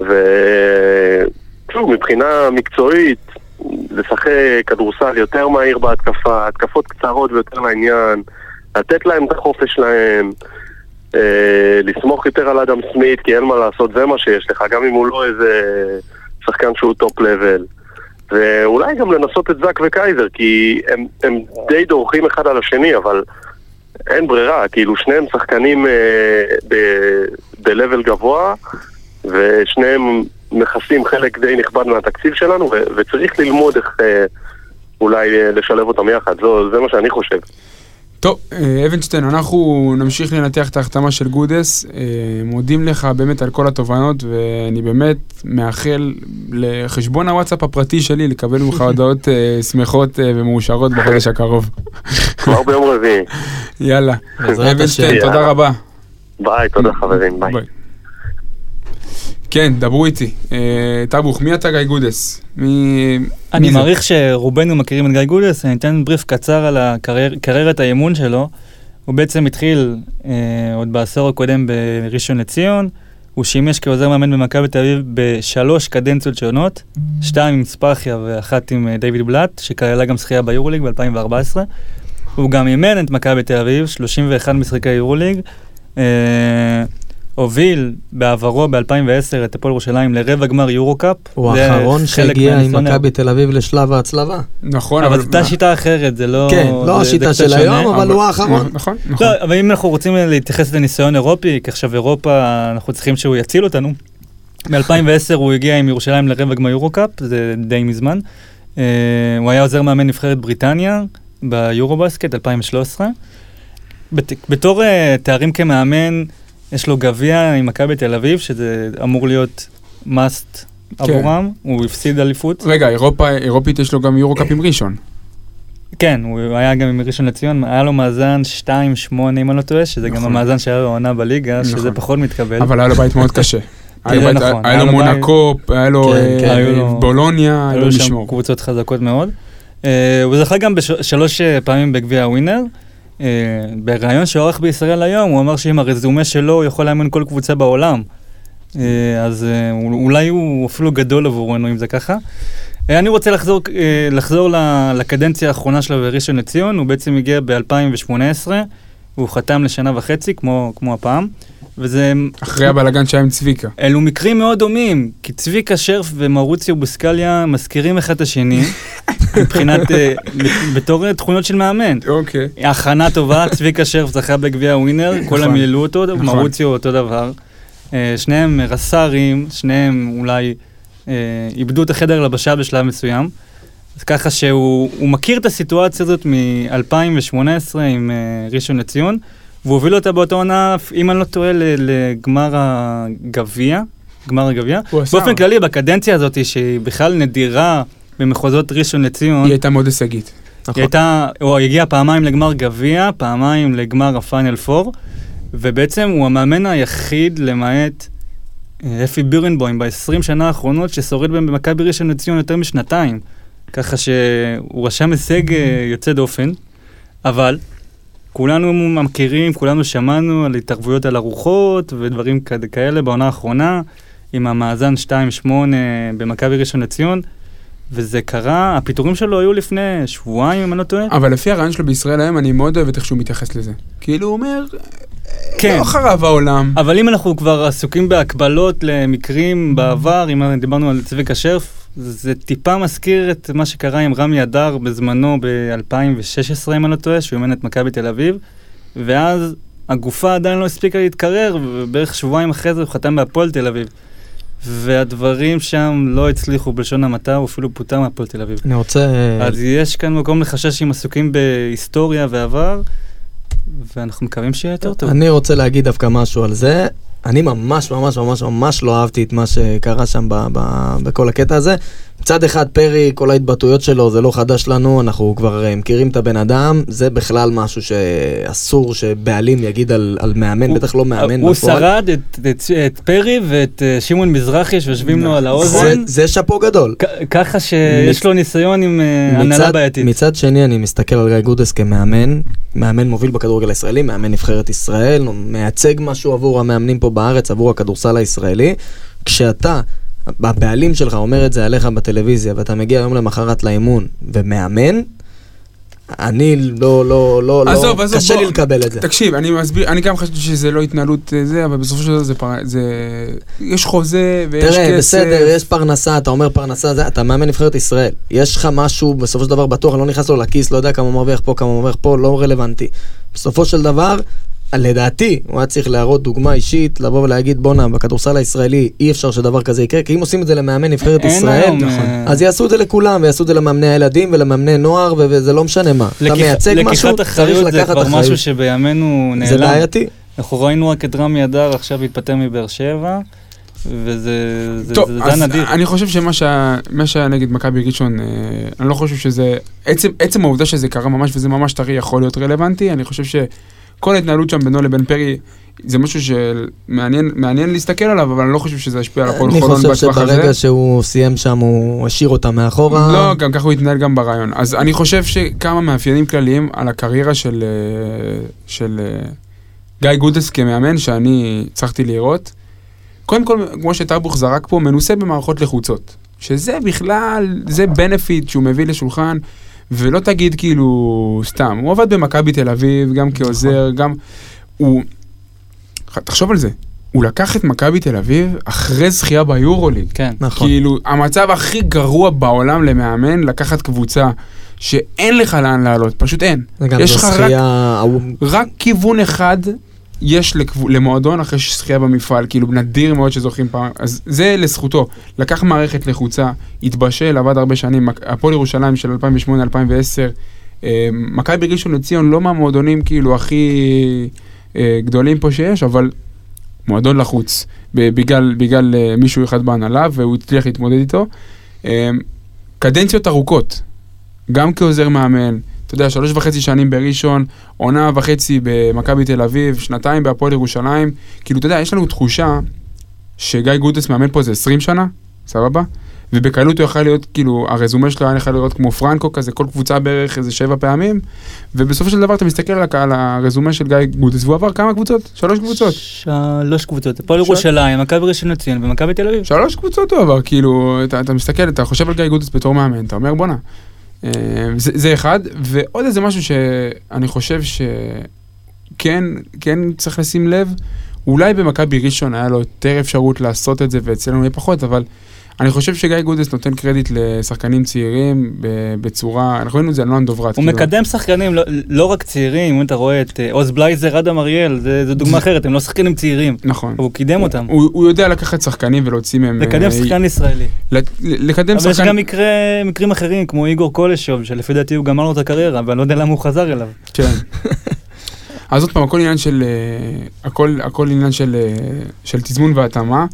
ושוב, מבחינה מקצועית, לשחק כדורסל יותר מהיר בהתקפה, התקפות קצרות ויותר לעניין, לתת להם את החופש שלהם. אה, לסמוך יותר על אדם סמית, כי אין מה לעשות, זה מה שיש לך, גם אם הוא לא איזה שחקן שהוא top level. ואולי גם לנסות את זאק וקייזר, כי הם, הם די דורכים אחד על השני, אבל אין ברירה, כאילו שניהם שחקנים אה, ב-level גבוה, ושניהם מכסים חלק די נכבד מהתקציב שלנו, ו- וצריך ללמוד איך אה, אולי אה, לשלב אותם יחד, זו, זה מה שאני חושב. טוב, אה, אבנשטיין, אנחנו נמשיך לנתח את ההחתמה של גודס. אה, מודים לך באמת על כל התובנות, ואני באמת מאחל לחשבון הוואטסאפ הפרטי שלי לקבל ממך הודעות אה, שמחות ומאושרות בחודש הקרוב. כבר ביום רביעי. יאללה. אבנשטיין. תודה. רבה. ביי, תודה חברים, ביי. כן, דברו איתי. אה, טבוך, מי אתה גיא גודס? מי... אני? מעריך שרובנו מכירים את גיא גודס, אני אתן בריף קצר על הקריירת האימון שלו. הוא בעצם התחיל אה, עוד בעשור הקודם בראשון לציון, הוא שימש כעוזר מאמן במכבי תל אביב בשלוש קדנציות שונות, שתיים עם ספאחיה ואחת עם אה, דיוויד בלאט, שכללה גם זכייה ביורוליג ב-2014. הוא גם אימן את מכבי תל אביב, 31 משחקי יורוליג. אה, הוביל בעברו ב-2010 את הפועל ירושלים לרבע גמר יורו-קאפ. הוא האחרון שהגיע עם מכבי תל אביב לשלב ההצלבה. נכון, אבל זו הייתה שיטה אחרת, זה לא... כן, לא השיטה של. היום, אבל הוא האחרון. נכון, נכון. לא, אבל אם אנחנו רוצים להתייחס לניסיון אירופי, כי עכשיו אירופה, אנחנו צריכים שהוא יציל אותנו. ב-2010 הוא הגיע עם ירושלים לרבע גמר יורו-קאפ, זה די מזמן. אה, הוא היה עוזר מאמן נבחרת בריטניה ביורו-בסקט 2013. בת- בתור אה, תארים כמאמן, יש לו גביע עם מכבי תל אביב, שזה אמור להיות must כן. עבורם, הוא הפסיד אליפות. רגע, אירופה, אירופית יש לו גם יורו קאפ עם ראשון. כן, הוא היה גם עם ראשון לציון, היה לו מאזן 2-8 אם אני לא טועה, שזה גם נכון. המאזן שהיה לו העונה בליגה, שזה נכון. פחות מתקבל. אבל היה לו בית מאוד קשה. היה לו מונקו, היה לו כן, אה, כן, בולוניה, היה לו היו שם. קבוצות חזקות מאוד. אה, הוא זכה גם בשלוש פעמים בגביע הווינר. אה, בריאיון שעורך בישראל היום, הוא אמר שעם הרזומה שלו הוא יכול לאמן כל קבוצה בעולם. אה, אז אה, אולי הוא אפילו גדול עבורנו אם זה ככה. אני רוצה לחזור, לחזור לקדנציה האחרונה שלו בראשון לציון, הוא בעצם הגיע ב-2018, והוא חתם לשנה וחצי, כמו, כמו הפעם, וזה... אחרי הבלאגן שהיה עם צביקה. אלו מקרים מאוד דומים, כי צביקה שרף ומאוריציו בוסקליה מזכירים אחד את השני, מבחינת, אה, בתור תכונות של מאמן. אוקיי. הכנה טובה, צביקה שרף זכה בגביע הווינר, כולם מילאו אותו, נכון. מאוריציו אותו דבר. אה, שניהם רס"רים, שניהם אולי אה, איבדו את החדר לבשה בשלב מסוים. אז ככה שהוא הוא מכיר את הסיטואציה הזאת מ-2018 עם ראשון לציון, והוא הוביל אותה באותה עונה, אם אני לא טועה, לגמר הגביע, גמר הגביע. באופן כללי, בקדנציה הזאת, שהיא בכלל נדירה במחוזות ראשון לציון, היא הייתה מאוד הישגית. נכון. היא הייתה, הוא הגיע פעמיים לגמר גביע, פעמיים לגמר הפיינל פור, ובעצם הוא המאמן היחיד, למעט אה, אפי בירנבוים, ב-20 שנה האחרונות, ששורד במכבי ראשון לציון יותר משנתיים. ככה שהוא רשם הישג אה, יוצא דופן, אבל כולנו מכירים, כולנו שמענו על התערבויות על ארוחות ודברים כאלה בעונה האחרונה, עם המאזן 2-8 במכבי ראשון לציון. וזה קרה, הפיטורים שלו היו לפני שבועיים, אם אני לא טועה. אבל לפי הרעיון שלו בישראל היום, אני מאוד אוהב את איך שהוא מתייחס לזה. כאילו הוא אומר, כן. לא חרב העולם. אבל אם אנחנו כבר עסוקים בהקבלות למקרים בעבר, אם דיברנו על צביקה שרף, זה טיפה מזכיר את מה שקרה עם רמי אדר בזמנו ב-2016, אם אני לא טועה, שהוא אימן את מכבי תל אביב, ואז הגופה עדיין לא הספיקה להתקרר, ובערך שבועיים אחרי זה הוא חתם בהפועל תל אביב. והדברים שם לא הצליחו בלשון המעטה, הוא אפילו פוטר מהפועל תל אביב. אני רוצה... אז יש כאן מקום לחשש שהם עסוקים בהיסטוריה ועבר, ואנחנו מקווים שיהיה יותר טוב. אני רוצה להגיד דווקא משהו על זה. אני ממש ממש ממש ממש לא אהבתי את מה שקרה שם ב- ב- בכל הקטע הזה. מצד אחד פרי, כל ההתבטאויות שלו זה לא חדש לנו, אנחנו כבר אה, מכירים את הבן אדם, זה בכלל משהו שאסור שבעלים יגיד על, על מאמן, הוא- בטח לא מאמן הוא בפועל. שרד את, את, את פרי ואת אה, שמעון מזרחי שיושבים לו על זה, האוזן, זה שאפו גדול. כ- ככה שיש לו ניסיון עם אה, הנהלה בעייתית. מצד שני, אני מסתכל על גיא גודס כמאמן, מאמן מוביל בכדורגל הישראלי, מאמן נבחרת ישראל, מייצג משהו עבור המאמנים פה בארץ, עבור הכדורסל הישראלי. כשאתה, הבעלים שלך אומר את זה עליך בטלוויזיה, ואתה מגיע יום למחרת לאימון ומאמן, אני לא, לא, לא, עזוב, לא, עזוב, קשה בוא. לי לקבל את זה. תקשיב, אני מסביר, אני גם חשבתי שזה לא התנהלות אה, זה, אבל בסופו של דבר זה, פר- זה... יש חוזה ויש כסף. תראה, בסדר, יש פרנסה, אתה אומר פרנסה, זה, אתה מאמן נבחרת ישראל. יש לך משהו, בסופו של דבר בטוח, אני לא נכנס לו לכיס, לא יודע כמה מרוויח פה, כמה מרוויח פה, לא רלוונטי. בסופו של דבר, לדעתי, הוא היה צריך להראות דוגמה אישית, לבוא ולהגיד, בואנה, בכדורסל הישראלי אי אפשר שדבר כזה יקרה, כי אם עושים את זה למאמן נבחרת ישראל, נכון. אה, אז יעשו את זה לכולם, ויעשו את זה למאמני הילדים ולמאמני נוער, וזה לא משנה מה. אתה מייצג משהו, לקיחת צריך אחריות זה לקחת כבר משהו אחריות. שבימינו זה נעלם. בעייתי. אנחנו ראינו רק את רמי אדר עכשיו התפטר מבאר שבע, וזה זה- טוב, זה- זה אז נדיר. אני חושב שמה שה- שהיה נגד מכבי ראשון, אה, אני לא חושב שזה... עצם, עצם העובדה שזה קרה ממש וזה ממש טרי יכול להיות רלוונטי, אני חושב כל ההתנהלות שם בינו לבין פרי, זה משהו שמעניין מעניין להסתכל עליו, אבל אני לא חושב שזה ישפיע על אני חולון חושב בטווח הזה. שברגע שהוא סיים שם, הוא השאיר אותה מאחורה. לא, גם ככה הוא התנהל גם ברעיון. אז אני חושב שכמה מאפיינים כלליים על הקריירה של, אה, של אה, גיא גודס כמאמן, שאני הצלחתי לראות. קודם כל, כמו שטרבוך זרק פה, מנוסה במערכות לחוצות. שזה בכלל, זה בנפיט שהוא מביא לשולחן, ולא תגיד כאילו סתם. הוא עבד במכבי תל אביב, גם כעוזר, גם... הוא... תחשוב על זה, הוא לקח את מכבי תל אביב אחרי זכייה ביורוליג. כן. נכון. כאילו, המצב הכי גרוע בעולם למאמן, לקחת קבוצה שאין לך לאן לעלות, פשוט אין. זה גם יש זו לך רק, רק כיוון אחד יש לקב... למועדון אחרי שזכייה במפעל, כאילו נדיר מאוד שזוכים פעם, אז זה לזכותו. לקח מערכת לחוצה, התבשל, עבד הרבה שנים, הפועל ירושלים של 2008-2010, אה, מכבי ראשון לציון לא מהמועדונים כאילו הכי אה, גדולים פה שיש, אבל מועדון לחוץ, בגלל, בגלל אה, מישהו אחד בהנהלה, והוא הצליח להתמודד איתו. קדנציות ארוכות, גם כעוזר מאמן, אתה יודע, שלוש וחצי שנים בראשון, עונה וחצי במכבי תל אביב, שנתיים בהפועל ירושלים. כאילו, אתה יודע, יש לנו תחושה שגיא גודס מאמן פה איזה 20 שנה, סבבה? ובקלות הוא יכול להיות, כאילו, הרזומה שלו היה יכול להיראות כמו פרנקו כזה, כל קבוצה בערך איזה שבע פעמים, ובסופו של דבר אתה מסתכל על, על הרזומה של גיא גודס, והוא עבר כמה קבוצות? שלוש קבוצות. שלוש קבוצות, הפועל ירושלים, מכבי ראשון לציון ומכבי תל אביב. שלוש קבוצות הוא עבר, כאילו, אתה, אתה מסתכל, אתה חושב על גיא גודס בתור מאמן, אתה אומר בואנה. אה, זה, זה אחד, ועוד איזה משהו שאני חושב שכן כן צריך לשים לב, אולי במכבי ראשון היה לו יותר אפשרות לעשות את זה ואצלנו יהיה פחות, אבל אני חושב שגיא גודס נותן קרדיט לשחקנים צעירים בצורה, אנחנו ראינו את זה על נועם דוברת. הוא כאילו. מקדם שחקנים, לא- לא רק צעירים, אם אתה רואה את אה, עוז בלייזר, אדם אריאל, זה- זו דוגמה אחרת, הם לא שחקנים צעירים, נכון. הוא קידם אותם. הוא, הוא יודע לקחת שחקנים ולהוציא מהם... לקדם אה, שחקן ישראלי. לקדם אבל יש שחקן... גם מקרה- מקרים אחרים, כמו איגור קולשוב, שלפי דעתי הוא גמר לו את הקריירה, ואני לא יודע למה הוא חזר אליו. כן. אז עוד פעם, הכל עניין של, אה, הכל, הכל עניין של, אה, של תזמון והתאמה.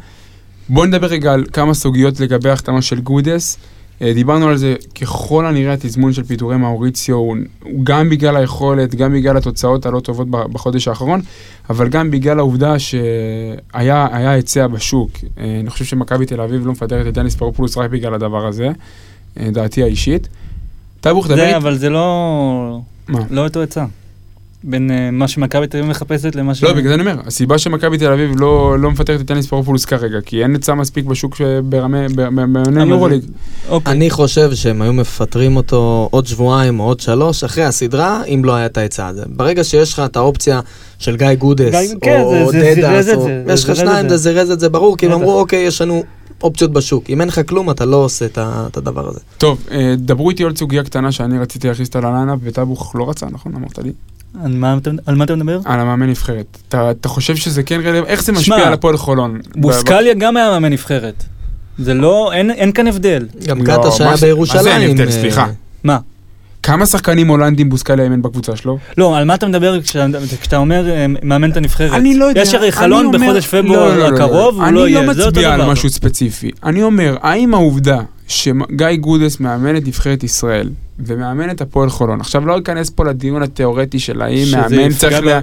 בואו נדבר רגע על כמה סוגיות לגבי ההחתמה של גודס. אה, דיברנו על זה, ככל הנראה התזמון של פיטורי מאוריציו הוא, הוא גם בגלל היכולת, גם בגלל התוצאות הלא טובות בחודש האחרון, אבל גם בגלל העובדה שהיה היה היצע בשוק. אה, אני חושב שמכבי תל אביב לא מפטרת את יאניס ספרופולוס רק בגלל הדבר הזה, אה, דעתי האישית. טייבוך, דבר זה. אבל זה לא... מה? לא אותו עצה. בין אה, מה שמכבי תל אביב מחפשת למה ש... לא, בגלל זה אני אומר, הסיבה שמכבי תל אביב לא, לא מפטרת את יאניס ספרופולוס כרגע, כי אין היצע מספיק בשוק שברמה, במאמני level יורוליג. אוקיי. אני חושב שהם היו מפטרים אותו עוד שבועיים או עוד שלוש אחרי הסדרה, אם לא היה את ההיצע הזה. ברגע שיש לך את האופציה של גיא גודס, כן, עודד, יש לך שניים, זה. זירז את זה ברור, כי הם. אמרו, אוקיי, יש לנו אופציות בשוק. אם אין לך כלום, אתה לא עושה את ה- את הדבר הזה. טוב, אה, דברו איתי עוד סוגיה קטנה שאני רציתי להכניס אותה ל lineup, וטאבוך לא רצה, נכון? אמרת לי? על מה אתה- על מה אתה מדבר? על המאמן נבחרת. אתה, אתה חושב שזה כן רלוונטי? איך זה משפיע על הפועל חולון? בוסקליה גם היה מאמן נבחרת. זה לא, אין- אין כאן הבדל. גם לא, קטש כשהיה בירושלים. מה זה אין הבדל? אה, סליחה. מה? כמה שחקנים הולנדים בוסקליה אימן בקבוצה שלו? לא, על מה אתה מדבר כשאתה כשאתה אומר אה, מאמן את הנבחרת? אני לא יודע. יש הרי חלון אומר- בחודש לא, פברואר לא, לא, לא. הקרוב, הוא לא יהיה, זה אני לא אותו מצביע על דבר. משהו ספציפי. אני אומר, האם העובדה שגיא גודס מאמן את נבחרת ישראל ומאמן את הפועל חולון, עכשיו לא אכנס פה לדיון התיאורטי של האם מאמן צריך, ב- לה...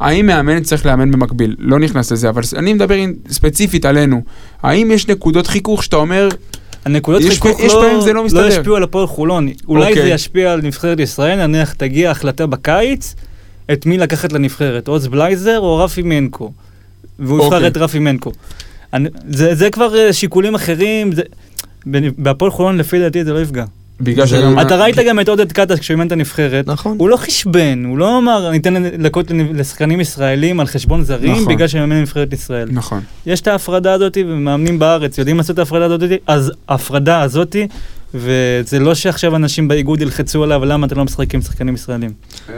האם מאמן צריך לאמן במקביל, לא נכנס לזה, אבל אני מדבר ספציפית עלינו. האם יש נקודות חיכוך שאתה אומר, הנקודות יש חיכוך יש זה לא לא מסתדר. ישפיעו על הפועל חולון. אולי אוקיי. זה ישפיע על נבחרת ישראל, נניח תגיע החלטה בקיץ, את מי לקחת לנבחרת, עוז בלייזר או רפי מנקו. והוא יבחר אוקיי. את רפי מנקו. אני- זה זה כבר אה, שיקולים אחרים, זה- בהפועל חולון לפי דעתי זה לא יפגע. בגלל שגם... אתה ראית גם את עודד קטש כשהוא אימן את הנבחרת, נכון. הוא לא חשבן, הוא לא אמר ניתן לקות לשחקנים ישראלים על חשבון זרים נכון. בגלל שהם מאמנים נבחרת ישראל. נכון. יש את ההפרדה הזאת, ומאמנים בארץ יודעים לעשות את ההפרדה הזאת, אז ההפרדה הזאת, וזה לא שעכשיו אנשים באיגוד ילחצו עליו, למה אתה לא משחק עם שחקנים ישראלים.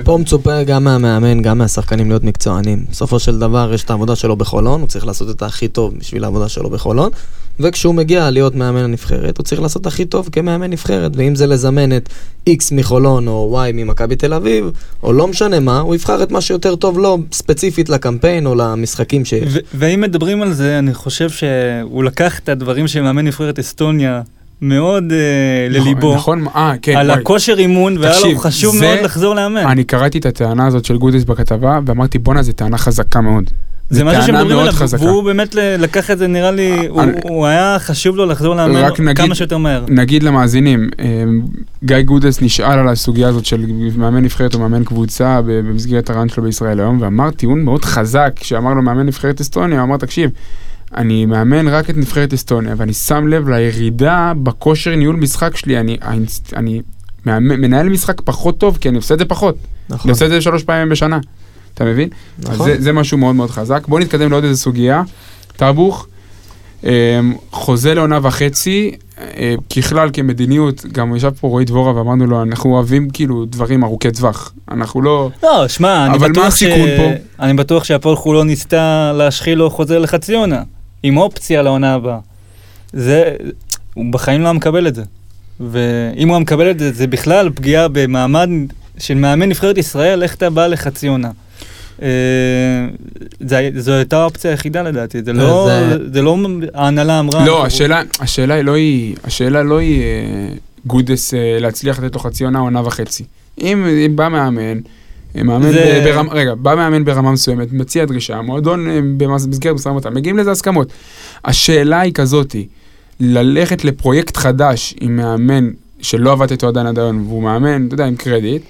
פה מצופה גם מהמאמן, גם מהשחקנים להיות מקצוענים. בסופו של דבר יש את העבודה שלו בחולון, הוא צריך לעשות את הכי טוב בשביל העבודה שלו בחולון, וכשהוא מגיע להיות מאמן הנבחרת, הוא צריך לעשות הכי טוב כמאמן נבחרת, ואם זה לזמן את X מחולון או Y ממכבי תל אביב, או לא משנה מה, הוא יבחר את מה שיותר טוב לו, ספציפית לקמפיין או למשחקים שיש. ואם מדברים על זה, אני חושב שהוא לקח את הדברים שמאמן נבחרת אסטוניה מאוד אה, לליבו, נכון, אה, כן, על וואי. הכושר אימון, והיה לו חשוב זה- מאוד לחזור לאמן. אני קראתי את הטענה הזאת של גודס בכתבה, ואמרתי, בואנה, זו טענה חזקה מאוד. זה משהו שמדברים עליו, חזקה. והוא באמת לקח את זה, נראה לי, הוא- אני- הוא היה חשוב לו לחזור לאמן נגיד- כמה שיותר מהר. נגיד למאזינים, אה, גיא גודס נשאל על הסוגיה הזאת של מאמן נבחרת או מאמן קבוצה במסגרת הרעיון שלו בישראל היום, ואמר טיעון מאוד חזק, שאמר לו מאמן נבחרת אסטוניה, הוא אמר, תקשיב, אני מאמן רק את נבחרת אסטוניה, ואני שם לב לירידה בכושר ניהול משחק שלי, אני, אני מאמן, מנהל משחק פחות טוב, כי אני עושה את זה פחות. אני נכון, עושה את זה שלוש פעמים בשנה, אתה מבין? אז נכון. זה, זה משהו מאוד מאוד חזק. בואו נתקדם לעוד איזה סוגיה. טאבוך, אה, חוזה לעונה וחצי, אה, ככלל כמדיניות, גם ישב פה רועי דבורה ואמרנו לו, אנחנו אוהבים כאילו דברים ארוכי טווח. אנחנו לא... לא, שמע, אני אבל מה בטוח ש... הסיכון פה? אני בטוח שהפועל חולון ניסתה להשחיל לו חוזה לחצי עונה, עם אופציה לעונה הבאה. זה... הוא בחיים לא היה מקבל את זה. ואם הוא היה מקבל את זה, זה בכלל פגיעה במעמד של מאמן נבחרת ישראל, איך אתה בא לחצי עונה. אה, זה- זו הייתה האופציה היחידה לדעתי, זה לא, זה- זה לא ההנהלה אמרה. לא, השאלה, השאלה היא לא היא, השאלה לא היא אה, גודס אה, להצליח לתת לו חצי עונה, עונה וחצי. אם, אם בא מאמן, מאמן זה- ברמה, רגע, בא מאמן ברמה מסוימת, מציע דרישה, המועדון אה, במס- במסגרת משא ומתן, מגיעים לזה הסכמות. השאלה היא כזאתי, ללכת לפרויקט חדש עם מאמן שלא עבדת איתו עדיין עד היום, והוא מאמן, אתה יודע, עם קרדיט,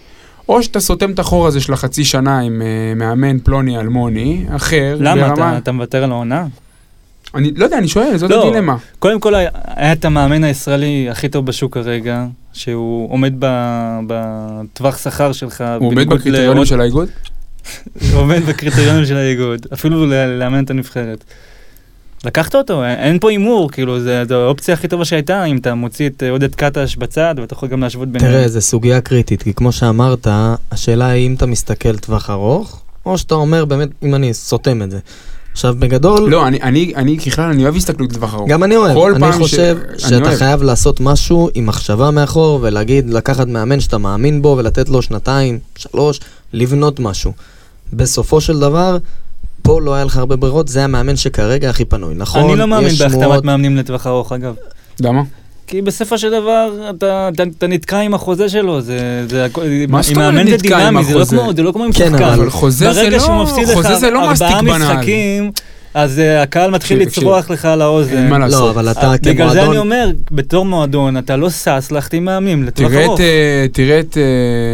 או שאתה סותם את החור הזה של החצי שנה עם אה, מאמן פלוני אלמוני, אחר, למה? ברמה... אתה, אתה מוותר על העונה? אני לא יודע, אני שואל, זאת לא. הדילמה. קודם כל, היה- את המאמן הישראלי הכי טוב בשוק כרגע, שהוא עומד ב- בטווח שכר שלך. הוא עומד בקריטריונים לעוד- של האיגוד? הוא עומד בקריטריונים של האיגוד, אפילו לאמן את הנבחרת. לקחת אותו, אין- אין פה הימור, כאילו, זה- זו האופציה הכי טובה שהייתה, אם אתה מוציא את עודד קטש בצד, ואתה יכול גם להשוות ביניהם. תראה, זו סוגיה קריטית, כי כמו שאמרת, השאלה היא אם אתה מסתכל טווח ארוך, או שאתה אומר באמת, אם אני סותם את זה. עכשיו, בגדול, לא, אני, אני, אני ככלל, אני אוהב הסתכלות לטווח ארוך. גם אני אוהב, כל אני פעם ש- חושב אני שאתה אוהב. חייב לעשות משהו עם מחשבה מאחור, ולהגיד, לקחת מאמן שאתה מאמין בו, ולתת לו שנתיים, שלוש, לבנות משהו. בסופו של דבר, פה לא היה לך הרבה ברירות, זה המאמן שכרגע הכי פנוי, נכון? אני לא מאמין בהחתמת מאמנים לטווח ארוך, אגב. למה? כי בסופו של דבר, אתה, אתה, אתה נתקע עם החוזה שלו, זה... זה מה עם זאת אומרת מאמן זה נתקע עם דינמי, זה לא החוזה? כמו- זה לא כמו עם כן, שחקן. אבל אבל חוזה זה ברגע שהוא לא, מפסיד לך חוזה זה לא מסטיק ארבעה בנהל. משחקים, אז אה, הקהל מתחיל לצרוח לך על האוזן. אין מה לעשות. לא, אבל אתה אה, בגלל זה אני כמועדון... אומר, בתור מועדון, אתה לא שש להחתים מאמנים לטווח ארוך. אה, תראה את, אה,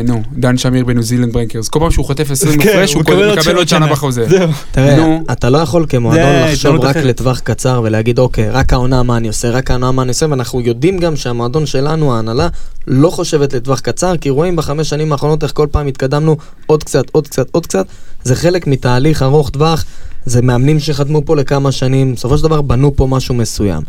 נו, דן שמיר בניו זילנד ברנקרס. כל פעם שהוא חוטף 20 כן, הפרש, הוא מקבל עוד שנה. בחוזה. תראה, נו. אתה לא יכול כמועדון לחשוב רק. לטווח קצר ולהגיד, אוקיי, רק העונה מה אני עושה, רק העונה מה אני עושה, ואנחנו יודעים גם שהמועדון שלנו, ההנהלה, לא חושבת לטווח קצר, כי רואים בחמש שנים האחרונות איך כל פעם התקדמנו עוד קצת, עוד קצת, עוד קצת. זה חלק מתהליך ארוך טווח, זה מאמנים שחתמו פה לכמה שנים, בסופו של דבר בנו פה משהו מסוים.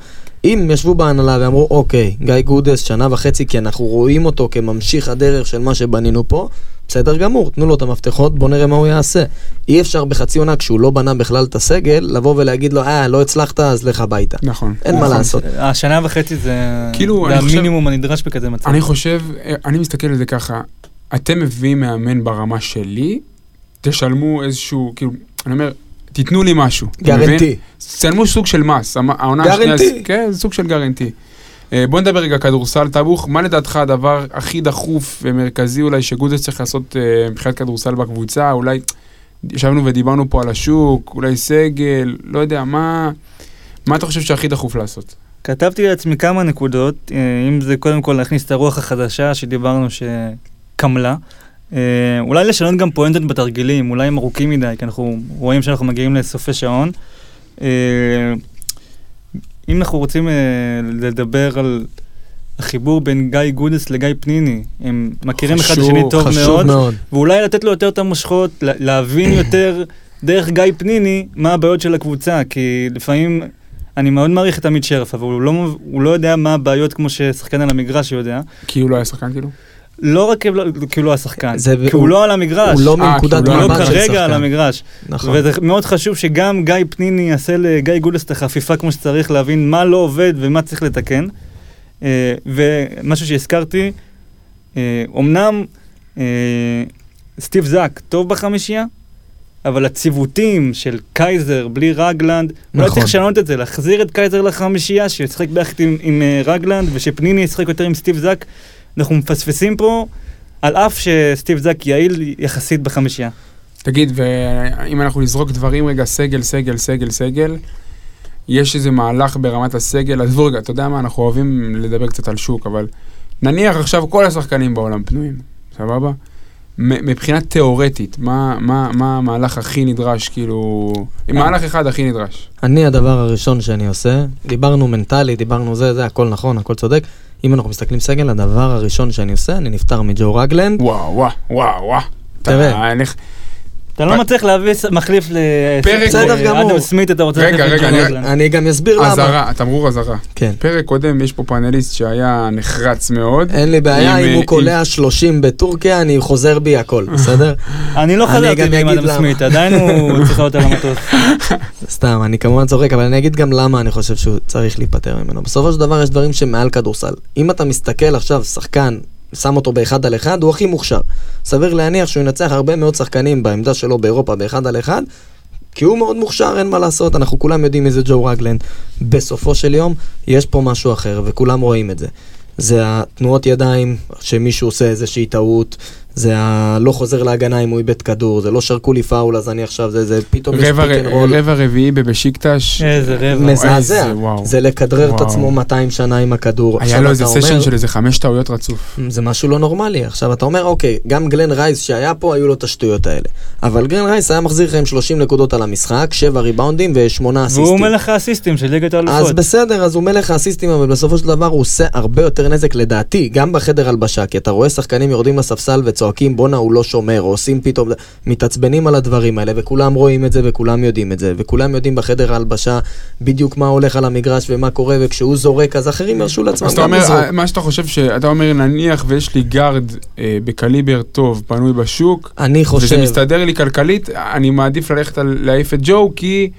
אם ישבו בהנהלה ואמרו, אוקיי, גיא גודס, שנה וחצי, כי אנחנו רואים אותו כממשיך הדרך של מה שבנינו פה, בסדר גמור, תנו לו את המפתחות, בוא נראה מה הוא יעשה. אי אפשר בחצי עונה, כשהוא לא בנה בכלל את הסגל, לבוא ולהגיד לו, אה, לא הצלחת, אז לך הביתה. נכון. אין מה נכון. לעשות. השנה וחצי זה כאילו, זה אני חושב- המינימום הנדרש בכזה מצב. אני חושב, אני מסתכל על זה ככה, אתם מביאים מאמן ברמה שלי, תשלמו איזשהו, כאילו, אני אומר, תיתנו לי משהו. גרנטי. תשלמו סוג של מס, העונה השנייה, גרנטי. כן, סוג של גרנטי. אה, בוא נדבר רגע כדורסל, טבוך, מה לדעתך הדבר הכי דחוף ומרכזי אולי שגודס צריך לעשות אה, מבחינת כדורסל בקבוצה, אולי ישבנו ודיברנו פה על השוק, אולי סגל, לא יודע, מה, מה אתה חושב שהכי דחוף לעשות? כתבתי לעצמי כמה נקודות, אה, אם זה קודם כל להכניס את הרוח החדשה שדיברנו שקמלה. אה, אולי לשנות גם פואנטות בתרגילים, אולי הם ארוכים מדי, כי אנחנו רואים שאנחנו מגיעים לסופי שעון. אה, אם אנחנו רוצים אה, לדבר על החיבור בין גיא גודס לגיא פניני, הם מכירים אחד את חשוב, השני טוב חשוב מאוד, מאוד. ואולי לתת לו יותר את המושכות, לה- להבין יותר דרך גיא פניני מה הבעיות של הקבוצה, כי לפעמים אני מאוד מעריך את עמית שרף, אבל הוא לא, הוא לא יודע מה הבעיות כמו ששחקן על המגרש יודע. כי הוא לא היה שחקן כאילו? לא רק כי הוא לא- לא השחקן, זה- כי הוא הוא- לא על המגרש. הוא לא אה, מנקודת כי הוא הוא לא לא של כרגע על שחקן. המגרש. נכון. וזה מאוד חשוב שגם גיא פניני יעשה לגיא גודס את החפיפה כמו שצריך, להבין מה לא עובד ומה צריך לתקן. אה, ומשהו שהזכרתי, אה, אמנם סטיב זאק טוב בחמישייה, אבל הציוותים של קייזר בלי רגלנד, אולי נכון. צריך לשנות את זה, להחזיר את קייזר לחמישייה, שישחק ביחד עם, עם רגלנד, ושפניני ישחק יותר עם סטיב זאק. אנחנו מפספסים פה, על אף שסטיב זאק יעיל יחסית בחמישייה. תגיד, ואם אנחנו נזרוק דברים רגע, סגל, סגל, סגל, סגל, יש איזה מהלך ברמת הסגל, עזבו רגע, אתה יודע מה, אנחנו אוהבים לדבר קצת על שוק, אבל נניח עכשיו כל השחקנים בעולם פנויים, סבבה? מבחינה תיאורטית, מה, מה, מה המהלך הכי נדרש, כאילו... מהלך אחד הכי נדרש. אני, הדבר הראשון שאני עושה, דיברנו מנטלי, דיברנו זה, זה, הכל נכון, הכל צודק. אם אנחנו מסתכלים סגל, הדבר הראשון שאני עושה, אני נפטר מג'ו רגלנד. וואו, וואו, וואו, וואו. תראה. אתה- לא מצליח להביא מחליף ל... בסדר אה, גמור. אדם סמית, אתה רוצה רגע, רגע, אני- גם אסביר למה. אזהרה, תמרור אזהרה. כן. פרק קודם, יש פה פאנליסט שהיה נחרץ מאוד. אין לי בעיה, אם אה, הוא קולע 30 בטורקיה, אני חוזר בי הכל, בסדר? אני לא אני חזרתי עם אדם. סמית, עדיין הוא צריך לעלות על המטוס. סתם, אני כמובן צוחק, אבל אני אגיד גם למה אני חושב שהוא צריך להיפטר ממנו. בסופו של דבר יש דברים שמעל כדורסל. אם אתה מסתכל עכשיו, שחקן, שם אותו באחד על אחד, הוא הכי מוכשר. סביר להניח שהוא ינצח הרבה מאוד שחקנים בעמדה שלו באירופה באחד על אחד, כי הוא מאוד מוכשר, אין מה לעשות, אנחנו כולם יודעים מי זה ג'ו רגלנד. בסופו של יום, יש פה משהו אחר, וכולם רואים את זה. זה התנועות ידיים, שמישהו עושה איזושהי טעות, זה הלא חוזר להגנה אם הוא איבד כדור, זה לא שרקו לי פאול אז אני עכשיו, זה, זה פתאום יש רבע, pick and roll. רבע רביעי בבשיקטש. איזה רבע. מזעזע. זה לכדרר את. עצמו 200 שנה עם הכדור. היה לו איזה סשן של איזה חמש טעויות רצוף. זה משהו לא נורמלי. עכשיו אתה אומר, אוקיי, גם גלן רייס שהיה פה, היו לו את השטויות האלה. אבל גלן רייס היה מחזיר לך עם 30 נקודות על המשחק, 7 ריבאונדים ו-8 אסיסטים. והוא מלך האסיסטים של ליגת אז האלופות. בסדר, אז הוא מלך האסיסטים, אבל בסופו של דבר הוא עושה הרבה יותר נזק לדעתי, גם בחדר הלבשה, כי אתה רואה שחקנים יורדים לספסל וצועקים בואנה הוא לא שומר, או עושים פתאום, מתעצבנים על הדברים האלה, וכולם רואים את זה וכולם יודעים את זה, וכולם יודעים בחדר ההלבשה בדיוק מה הולך על המגרש ומה קורה, וכשהוא זורק אז אחרים ירשו לעצמם אז אתה אומר, לזרוק. אה, מה שאתה חושב, שאתה אומר נניח ויש לי גארד אה, בקליבר טוב, פנוי בשוק, אני וזה חושב, מסתדר לי כלכלית, אני מעדיף ללכת להעיף את ג'ו, כי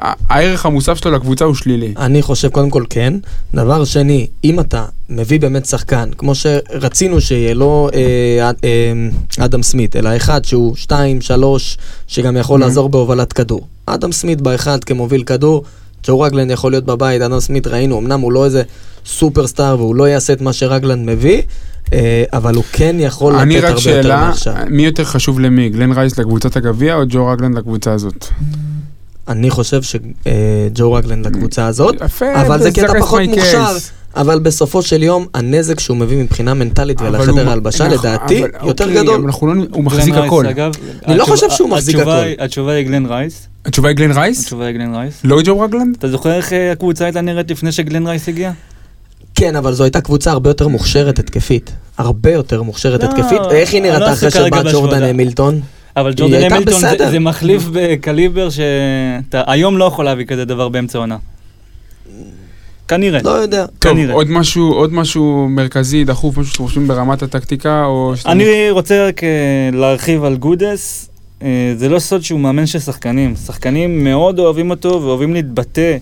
הערך המוסף שלו לקבוצה הוא שלילי. אני חושב קודם כל כן. דבר שני, אם אתה מביא באמת שחקן, כמו שרצינו שיהיה, לא אה, אד- אה, אדם סמית, אלא אחד שהוא 2, 3, שגם יכול Mhm. לעזור בהובלת כדור. אדם סמית באחד כמוביל כדור, ג'ו רגלנד יכול להיות בבית, אדם סמית ראינו, אמנם הוא לא איזה סופרסטאר והוא לא יעשה את מה שרגלנד מביא, אה, אבל הוא כן יכול לתת אני הרבה רק יותר שאלה, מעכשיו. מי יותר חשוב למי, גלן רייס לקבוצת הגביע או ג'ו רגלנד לקבוצה הזאת? אני חושב שג'ו רגלנד לקבוצה הזאת, אבל זה קטע פחות מוכשר. אבל בסופו של יום, הנזק שהוא מביא מבחינה מנטלית ולחדר ההלבשה, נכון, לדעתי, אבל יותר אוקיי, גדול. אבל אנחנו לא- הוא מחזיק הכל. אגב, אני לא חושב שהוא מחזיק התשובה הכל. התשובה היא גלן רייס. התשובה היא גלן רייס? התשובה היא גלן רייס. לא ג'ו רגלנד? אתה זוכר איך אה, הקבוצה הייתה נראית לפני שגלן רייס הגיע? כן, אבל זו הייתה קבוצה הרבה יותר מוכשרת התקפית. הרבה יותר מוכשרת לא, התקפית. איך היא לא נראתה אחרי שבא ג'ורדן בהשוואה. אבל ג'ורדן המילטון זה-. זה מחליף בקליבר שאתה היום לא יכול להביא כזה דבר באמצע עונה. כנראה. לא יודע. טוב, כנראה. עוד משהו, עוד משהו מרכזי, דחוף, משהו שאתם חושבים ברמת הטקטיקה, או... שאתם- אני רוצה רק אה, להרחיב על גודס. אה, זה לא סוד שהוא מאמן של שחקנים. שחקנים מאוד אוהבים אותו ואוהבים להתבטא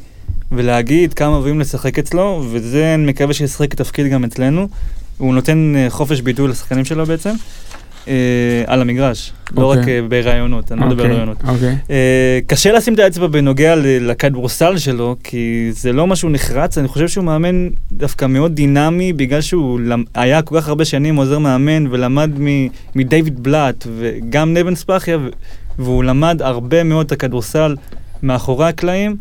ולהגיד כמה אוהבים לשחק אצלו, וזה אני מקווה שישחק תפקיד גם אצלנו. הוא נותן אה, חופש ביטוי לשחקנים שלו בעצם, על המגרש, לא אוקיי. רק אה, בראיונות, אני לא מדבר על אוקיי, ראיונות. אוקיי. אה, קשה לשים את האצבע בנוגע לכדורסל שלו, כי זה לא משהו נחרץ, אני חושב שהוא מאמן דווקא מאוד דינמי, בגלל שהוא למ- היה כל כך הרבה שנים עוזר מאמן ולמד מ- מדייוויד בלאט וגם נבן ספחיה, ו- והוא למד הרבה מאוד את הכדורסל מאחורי הקלעים.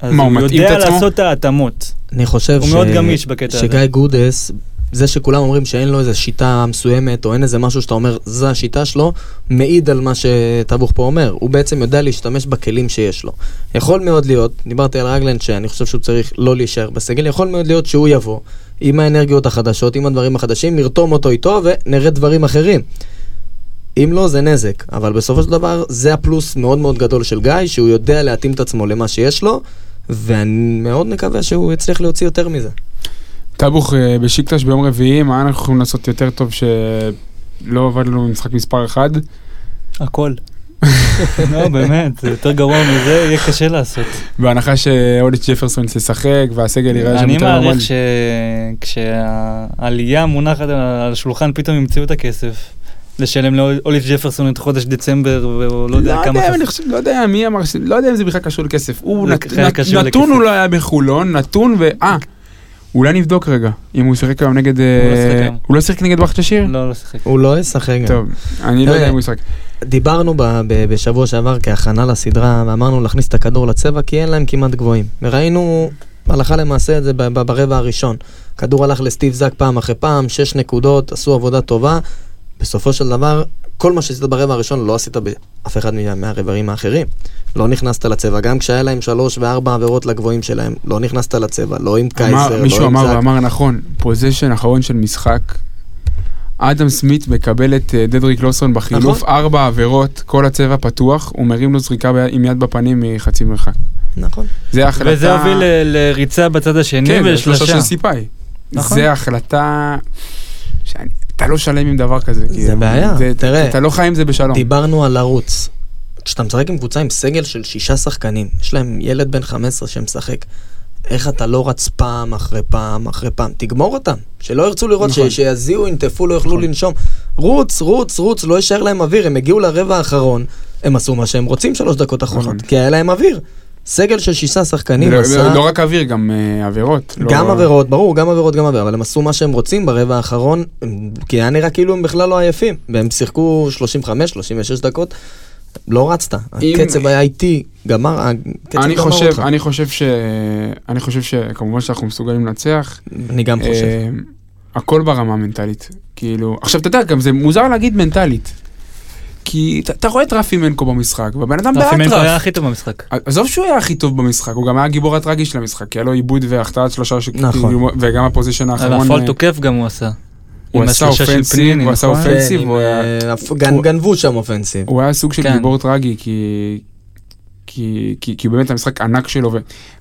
אז מה, הוא הוא יודע? לעשות את ההתאמות. אני חושב הוא ש... מאוד גמיש בקטע הזה. שגיא גודס, זה שכולם אומרים שאין לו איזה שיטה מסוימת, או אין איזה משהו שאתה אומר, זו השיטה שלו, מעיד על מה שטבוך פה אומר. הוא בעצם יודע להשתמש בכלים שיש לו. יכול מאוד להיות, דיברתי על רגלנד שאני חושב שהוא צריך לא להישאר בסגל, יכול מאוד להיות שהוא יבוא עם האנרגיות החדשות, עם הדברים החדשים, נרתום אותו איתו ונראה דברים אחרים. אם לא, זה נזק. אבל בסופו של דבר, זה הפלוס מאוד מאוד גדול של גיא, שהוא יודע להתאים את עצמו למה שיש לו, ואני מאוד מקווה שהוא יצליח להוציא יותר מזה. טבוך אה, בשיקטש ביום רביעי, מה אנחנו יכולים לעשות יותר טוב שלא עבד לנו במשחק מספר 1? הכל. לא, באמת, זה יותר גרוע מזה, יהיה קשה לעשות. בהנחה שאוליץ' ג'פרסון ישחק והסגל יראה שם אני יותר מעריך נורמלי. שכשהעלייה מונחת על השולחן, פתאום ימצאו את הכסף. לשלם לאוליף ג'פרסון את חודש דצמבר, והוא לא יודע כמה... אני חושב, לא יודע מי אמר, לא יודע אם זה בכלל קשור לכסף. הוא נתון. הוא לא היה בחולון, נתון ו... אה, אולי נבדוק רגע, אם הוא שיחק היום נגד... לא אה, שיחק. הוא לא שיחק נגד בכט השיר? לא, לא שיחק. הוא לא ישחק גם. טוב, אני לא יודע אם הוא ישחק. דיברנו ב- ב- בשבוע שעבר כהכנה לסדרה, ואמרנו להכניס את הכדור לצבע, כי אין להם כמעט גבוהים. וראינו הלכה למעשה את זה ב- ב- ברבע הראשון. כדור הלך לסטיב זק פעם אחרי פעם, שש נקודות, עשו עבודה טובה. בסופו של דבר, כל מה שעשית ברבע הראשון לא עשית באף אחד מה- מהרבעים האחרים. לא נכנסת לצבע, גם כשהיה להם שלוש וארבע עבירות לגבוהים שלהם, לא נכנסת לצבע, לא עם אמר- קייסר, לא מישהו עם אמר זק. ואמר נכון, פוזיישן אחרון של משחק. אדם סמית מקבל את אה, דדריק לוסון בחילוף, נכון. ארבע עבירות, כל הצבע פתוח, הוא מרים לו זריקה ב- עם יד בפנים מחצי מרחק. נכון. זה החלטה... וזה הוביל לריצה בצד השני כן, זה שלושה. של סיפאי. נכון. זה החלטה... שאני- אתה לא שלם עם דבר כזה. כאילו. בעיה, זה- תראה. אתה לא חי עם זה בשלום. דיברנו על לרוץ. כשאתה משחק עם קבוצה עם סגל של שישה שחקנים, יש להם ילד בן 15 שמשחק, איך אתה לא רץ פעם אחרי פעם אחרי פעם? תגמור אותם, שלא ירצו לראות, נכון. ש- שיזיעו, ינטפו, לא יוכלו נכון. לנשום. רוץ, רוץ, רוץ, לא יישאר להם אוויר, הם הגיעו לרבע האחרון, הם עשו מה שהם רוצים שלוש דקות אחרונות, נכון. כי היה להם אוויר. סגל של שישה שחקנים לא- עשה... לא רק אוויר, גם אה, עבירות. לא- גם עבירות, ברור, גם עבירות, גם עבירות, אבל הם עשו מה שהם רוצים ברבע האחרון, כי היה נראה כאילו הם בכלל לא עייפים, והם שיחקו 35, 36 דקות, לא רצת, אם- הקצב היה איטי, גמר, הקצב אני גמר חושב, אותך. אני חושב ש... אני חושב שכמובן שאנחנו מסוגלים לנצח. אני גם חושב. אה, הכל ברמה המנטלית. כאילו, עכשיו אתה יודע, גם זה מוזר להגיד מנטלית. כי אתה- אתה רואה את רפי מנקו במשחק, והבן אדם רפי מנקו היה באטרף. הכי טוב במשחק. עזוב שהוא היה הכי טוב במשחק, הוא גם היה הגיבור הטרגי של המשחק, כי היה לו עיבוד והחטאת שלושה, ש- נכון. וגם הפוזיישן על האחרון, הפועל אה, תוקף גם הוא עשה. הוא עם עשה אופנסיב, פניני, הוא עשה נכון? אופנסיב, כן, אה, גנבו שם אופנסיב. הוא היה סוג של כן. גיבור טרגי, כי... כי, כי, כי באמת המשחק ענק שלו,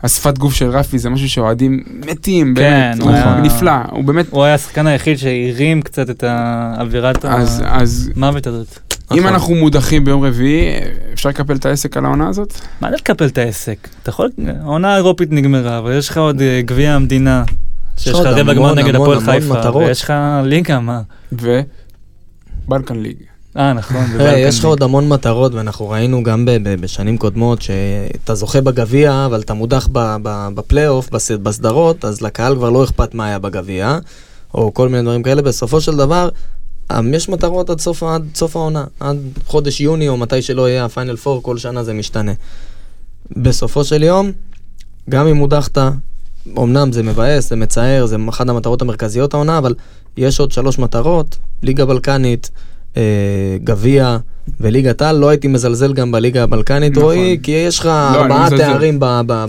והשפת גוף של רפי זה משהו שאוהדים מתים, באמת, כן, הוא הוא היה- נפלא, הוא באמת, הוא היה השחקן היחיד שהרים קצת את האווירת אז, אז המוות הזאת. אם נכון. אנחנו מודחים ביום רביעי, אפשר לקפל את העסק על העונה הזאת? מה זה לקפל את העסק? אתה יכול, העונה האירופית נגמרה, אבל יש לך עוד אה, גביע המדינה, שיש לך רבע גמר נגד הפועל חיפה, מטרות. ויש לך ליגה, מה? ו... בלקן ליג. אה, נכון. בבלקן יש לך. עוד המון מטרות, ואנחנו ראינו גם בשנים קודמות, שאתה זוכה בגביע, אבל אתה מודח ב- ב- בפלייאוף, בס- בסדרות, אז לקהל כבר לא אכפת מה היה בגביע, או כל מיני דברים כאלה. בסופו של דבר, יש מטרות עד סוף, עד סוף העונה, עד חודש יוני, או מתי שלא יהיה הפיינל פור, כל שנה זה משתנה. בסופו של יום, גם אם הודחת, אמנם זה מבאס, זה מצער, זה אחת המטרות המרכזיות העונה, אבל יש עוד שלוש מטרות, ליגה בלקנית, אה, גביע וליגת על, לא הייתי מזלזל גם בליגה הבלקנית, נכון. רועי, כי יש לך אני ארבעה. תארים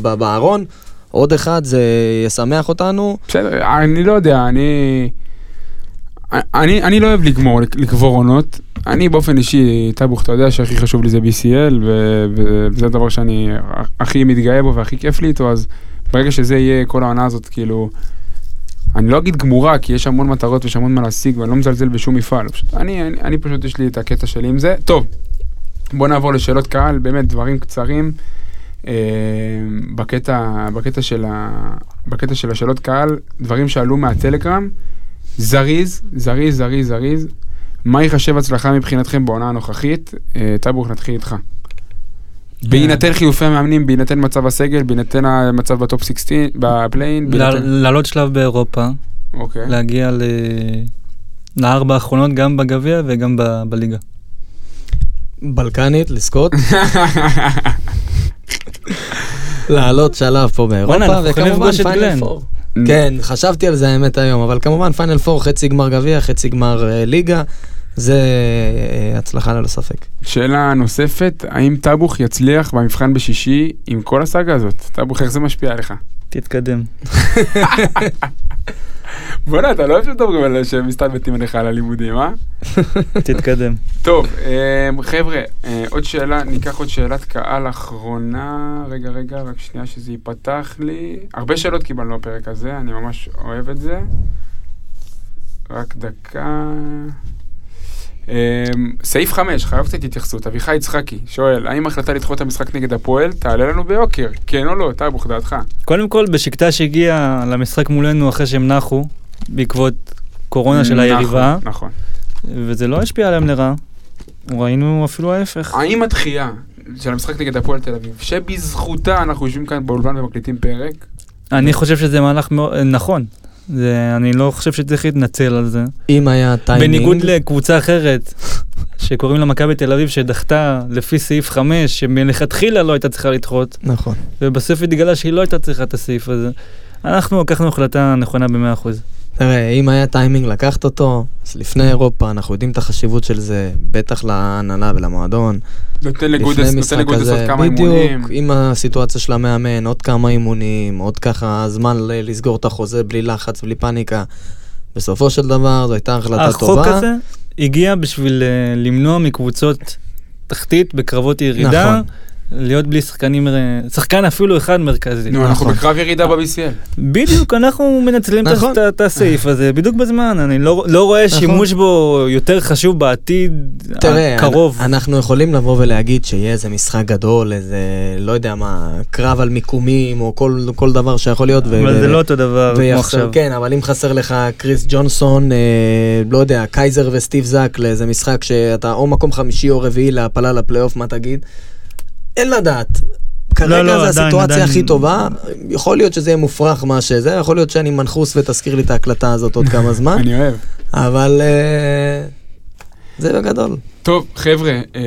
בארון, עוד אחד זה ישמח אותנו. בסדר, אני לא יודע, אני... אני, אני לא אוהב לגמור, לקבור עונות. אני באופן אישי, טאבוך, אתה יודע שהכי חשוב לי זה BCL, ו- וזה הדבר שאני הכי מתגאה בו והכי כיף לי איתו, אז ברגע שזה יהיה כל העונה הזאת, כאילו... אני לא אגיד גמורה, כי יש המון מטרות ויש המון מה להשיג, ואני לא מזלזל בשום מפעל. פשוט, אני, אני, אני פשוט, יש לי את הקטע שלי עם זה. טוב, בוא נעבור לשאלות קהל, באמת דברים קצרים. אה, בקטע, בקטע, של ה, בקטע של השאלות קהל, דברים שעלו מהטלגרם, זריז, זריז, זריז, זריז. מה ייחשב הצלחה מבחינתכם בעונה הנוכחית? אה, טאבוך, נתחיל איתך. בהינתן חילופי המאמנים, בהינתן מצב הסגל, בהינתן המצב ב top 16, ב play-in. לעלות שלב באירופה, אוקיי. להגיע ל... לארבע האחרונות גם בגביע וגם ב- בליגה. בלקנית, לזכות. לעלות שלב פה באירופה, וכמובן final. four. כן, חשבתי על זה האמת היום, אבל כמובן פיינל פור, חצי גמר גביע, חצי גמר אה, ליגה, זה אה, הצלחה ללא ספק. שאלה נוספת, האם טאבוך יצליח במבחן בשישי עם כל הסאגה הזאת? טאבוך, איך זה משפיע עליך? תתקדם. בוא'נה, אתה לא אוהב שדברים על שמסתלבטים עליך על הלימודים, אה? תתקדם. טוב, אה, חבר'ה, אה, עוד שאלה, ניקח עוד שאלת קהל אחרונה. רגע, רגע, רק שנייה שזה ייפתח לי. הרבה שאלות קיבלנו בפרק הזה, אני ממש אוהב את זה. רק דקה. אה, סעיף 5, חייב קצת התייחסות. אביחי יצחקי שואל, האם ההחלטה לדחות את המשחק נגד הפועל תעלה לנו ביוקר? כן או לא? טאבוך, דעתך. קודם כל, בשקטש הגיע למשחק מולנו אחרי שהם נחו, בעקבות קורונה של היריבה. נכון. וזה לא השפיע עליהם לרעה. ראינו אפילו ההפך. האם הדחייה של המשחק נגד הפועל תל אביב, שבזכותה אנחנו יושבים כאן באולפן ומקליטים פרק, אני חושב שזה מהלך נכון. זה, אני לא חושב שצריך להתנצל על זה. אם היה טיימינג... בניגוד לקבוצה אחרת, שקוראים לה מכבי תל אביב, שדחתה לפי סעיף 5, שמלכתחילה לא הייתה צריכה לדחות, נכון. ובסוף התגלה שהיא לא הייתה צריכה את הסעיף הזה. אנחנו לקחנו החלטה נכונה ב-100%. תראה, אם היה טיימינג לקחת אותו, אז לפני אירופה, אנחנו יודעים את החשיבות של זה, בטח להנהלה ולמועדון. נותן לגודס, נותן לגודס עוד כמה בדיוק, אימונים. עם הסיטואציה של המאמן, עוד כמה אימונים, עוד ככה זמן לסגור את החוזה בלי לחץ, בלי פאניקה. בסופו של דבר, זו הייתה החלטה טובה. החוק הזה הגיע בשביל אה, למנוע מקבוצות תחתית בקרבות ירידה, נכון. להיות בלי שחקנים, אה, שחקן אפילו אחד מרכזי. נו, אנחנו נכון. בקרב ירידה ב-BCL. בדיוק, אנחנו מנצלים את נכון. את הסעיף הזה בדיוק בזמן, אני לא לא רואה נכון. שימוש בו יותר חשוב בעתיד תראה, הקרוב. אנ- אנחנו יכולים לבוא ולהגיד שיהיה איזה משחק גדול, איזה, לא יודע מה, קרב על מיקומים, או כל, כל דבר שיכול להיות. אבל זה לא אותו דבר כמו עכשיו. כן, אבל אם חסר לך קריס ג'ונסון, אה, לא יודע, קייזר וסטיב זאק לאיזה משחק שאתה או מקום חמישי או רביעי להעפלה לפלייאוף, מה תגיד? אין לדעת. כרגע לא, זה עדיין, הסיטואציה עדיין. הכי טובה, יכול להיות שזה יהיה מופרך מה שזה, יכול להיות שאני מנחוס ותזכיר לי את ההקלטה הזאת עוד כמה זמן, אני אוהב. אבל אה, זה בגדול. טוב, חבר'ה, אה,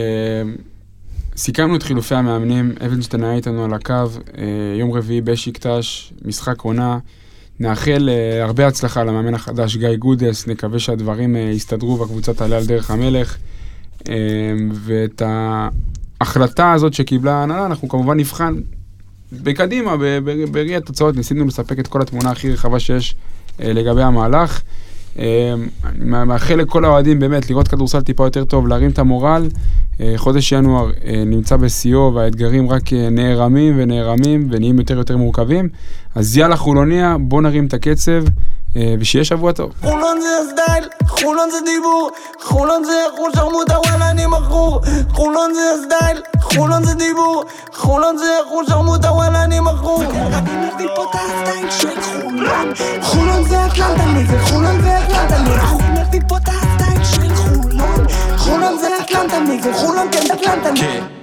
סיכמנו את חילופי המאמנים, אבנשטיין היה איתנו על הקו, אה, יום רביעי בשיקטש, משחק עונה. נאחל אה, הרבה הצלחה למאמן החדש גיא גודס, נקווה שהדברים אה, יסתדרו והקבוצה תעלה על דרך המלך. אה, ואת ההחלטה הזאת שקיבלה ההנהלה, אנחנו כמובן נבחן בקדימה, בראי התוצאות, ניסינו לספק את כל התמונה הכי רחבה שיש אה, לגבי המהלך. אה, אני מאחל לכל האוהדים באמת לראות כדורסל טיפה יותר טוב, להרים את המורל. אה, חודש ינואר נמצא בשיאו והאתגרים רק נערמים ונערמים ונהיים יותר יותר מורכבים. אז יאללה חולוניה, בוא נרים את הקצב ושיהיה שבוע טוב. חולון זה הסטייל, חולון זה דיבור, חולון זה אחושרמוטה וואלה אני מכור. חולון זה הסטייל, חולון זה דיבור, חולון זה אחושרמוטה וואלה אני מכור. אני מביא פה את הסטייל של חולון חולון זה אטלנטה נגד חולון זה אטלנטה נגד אני מביא פה את הסטייל של חולון חולון זה אטלנטה נגד חולון כן אטלנטה נגד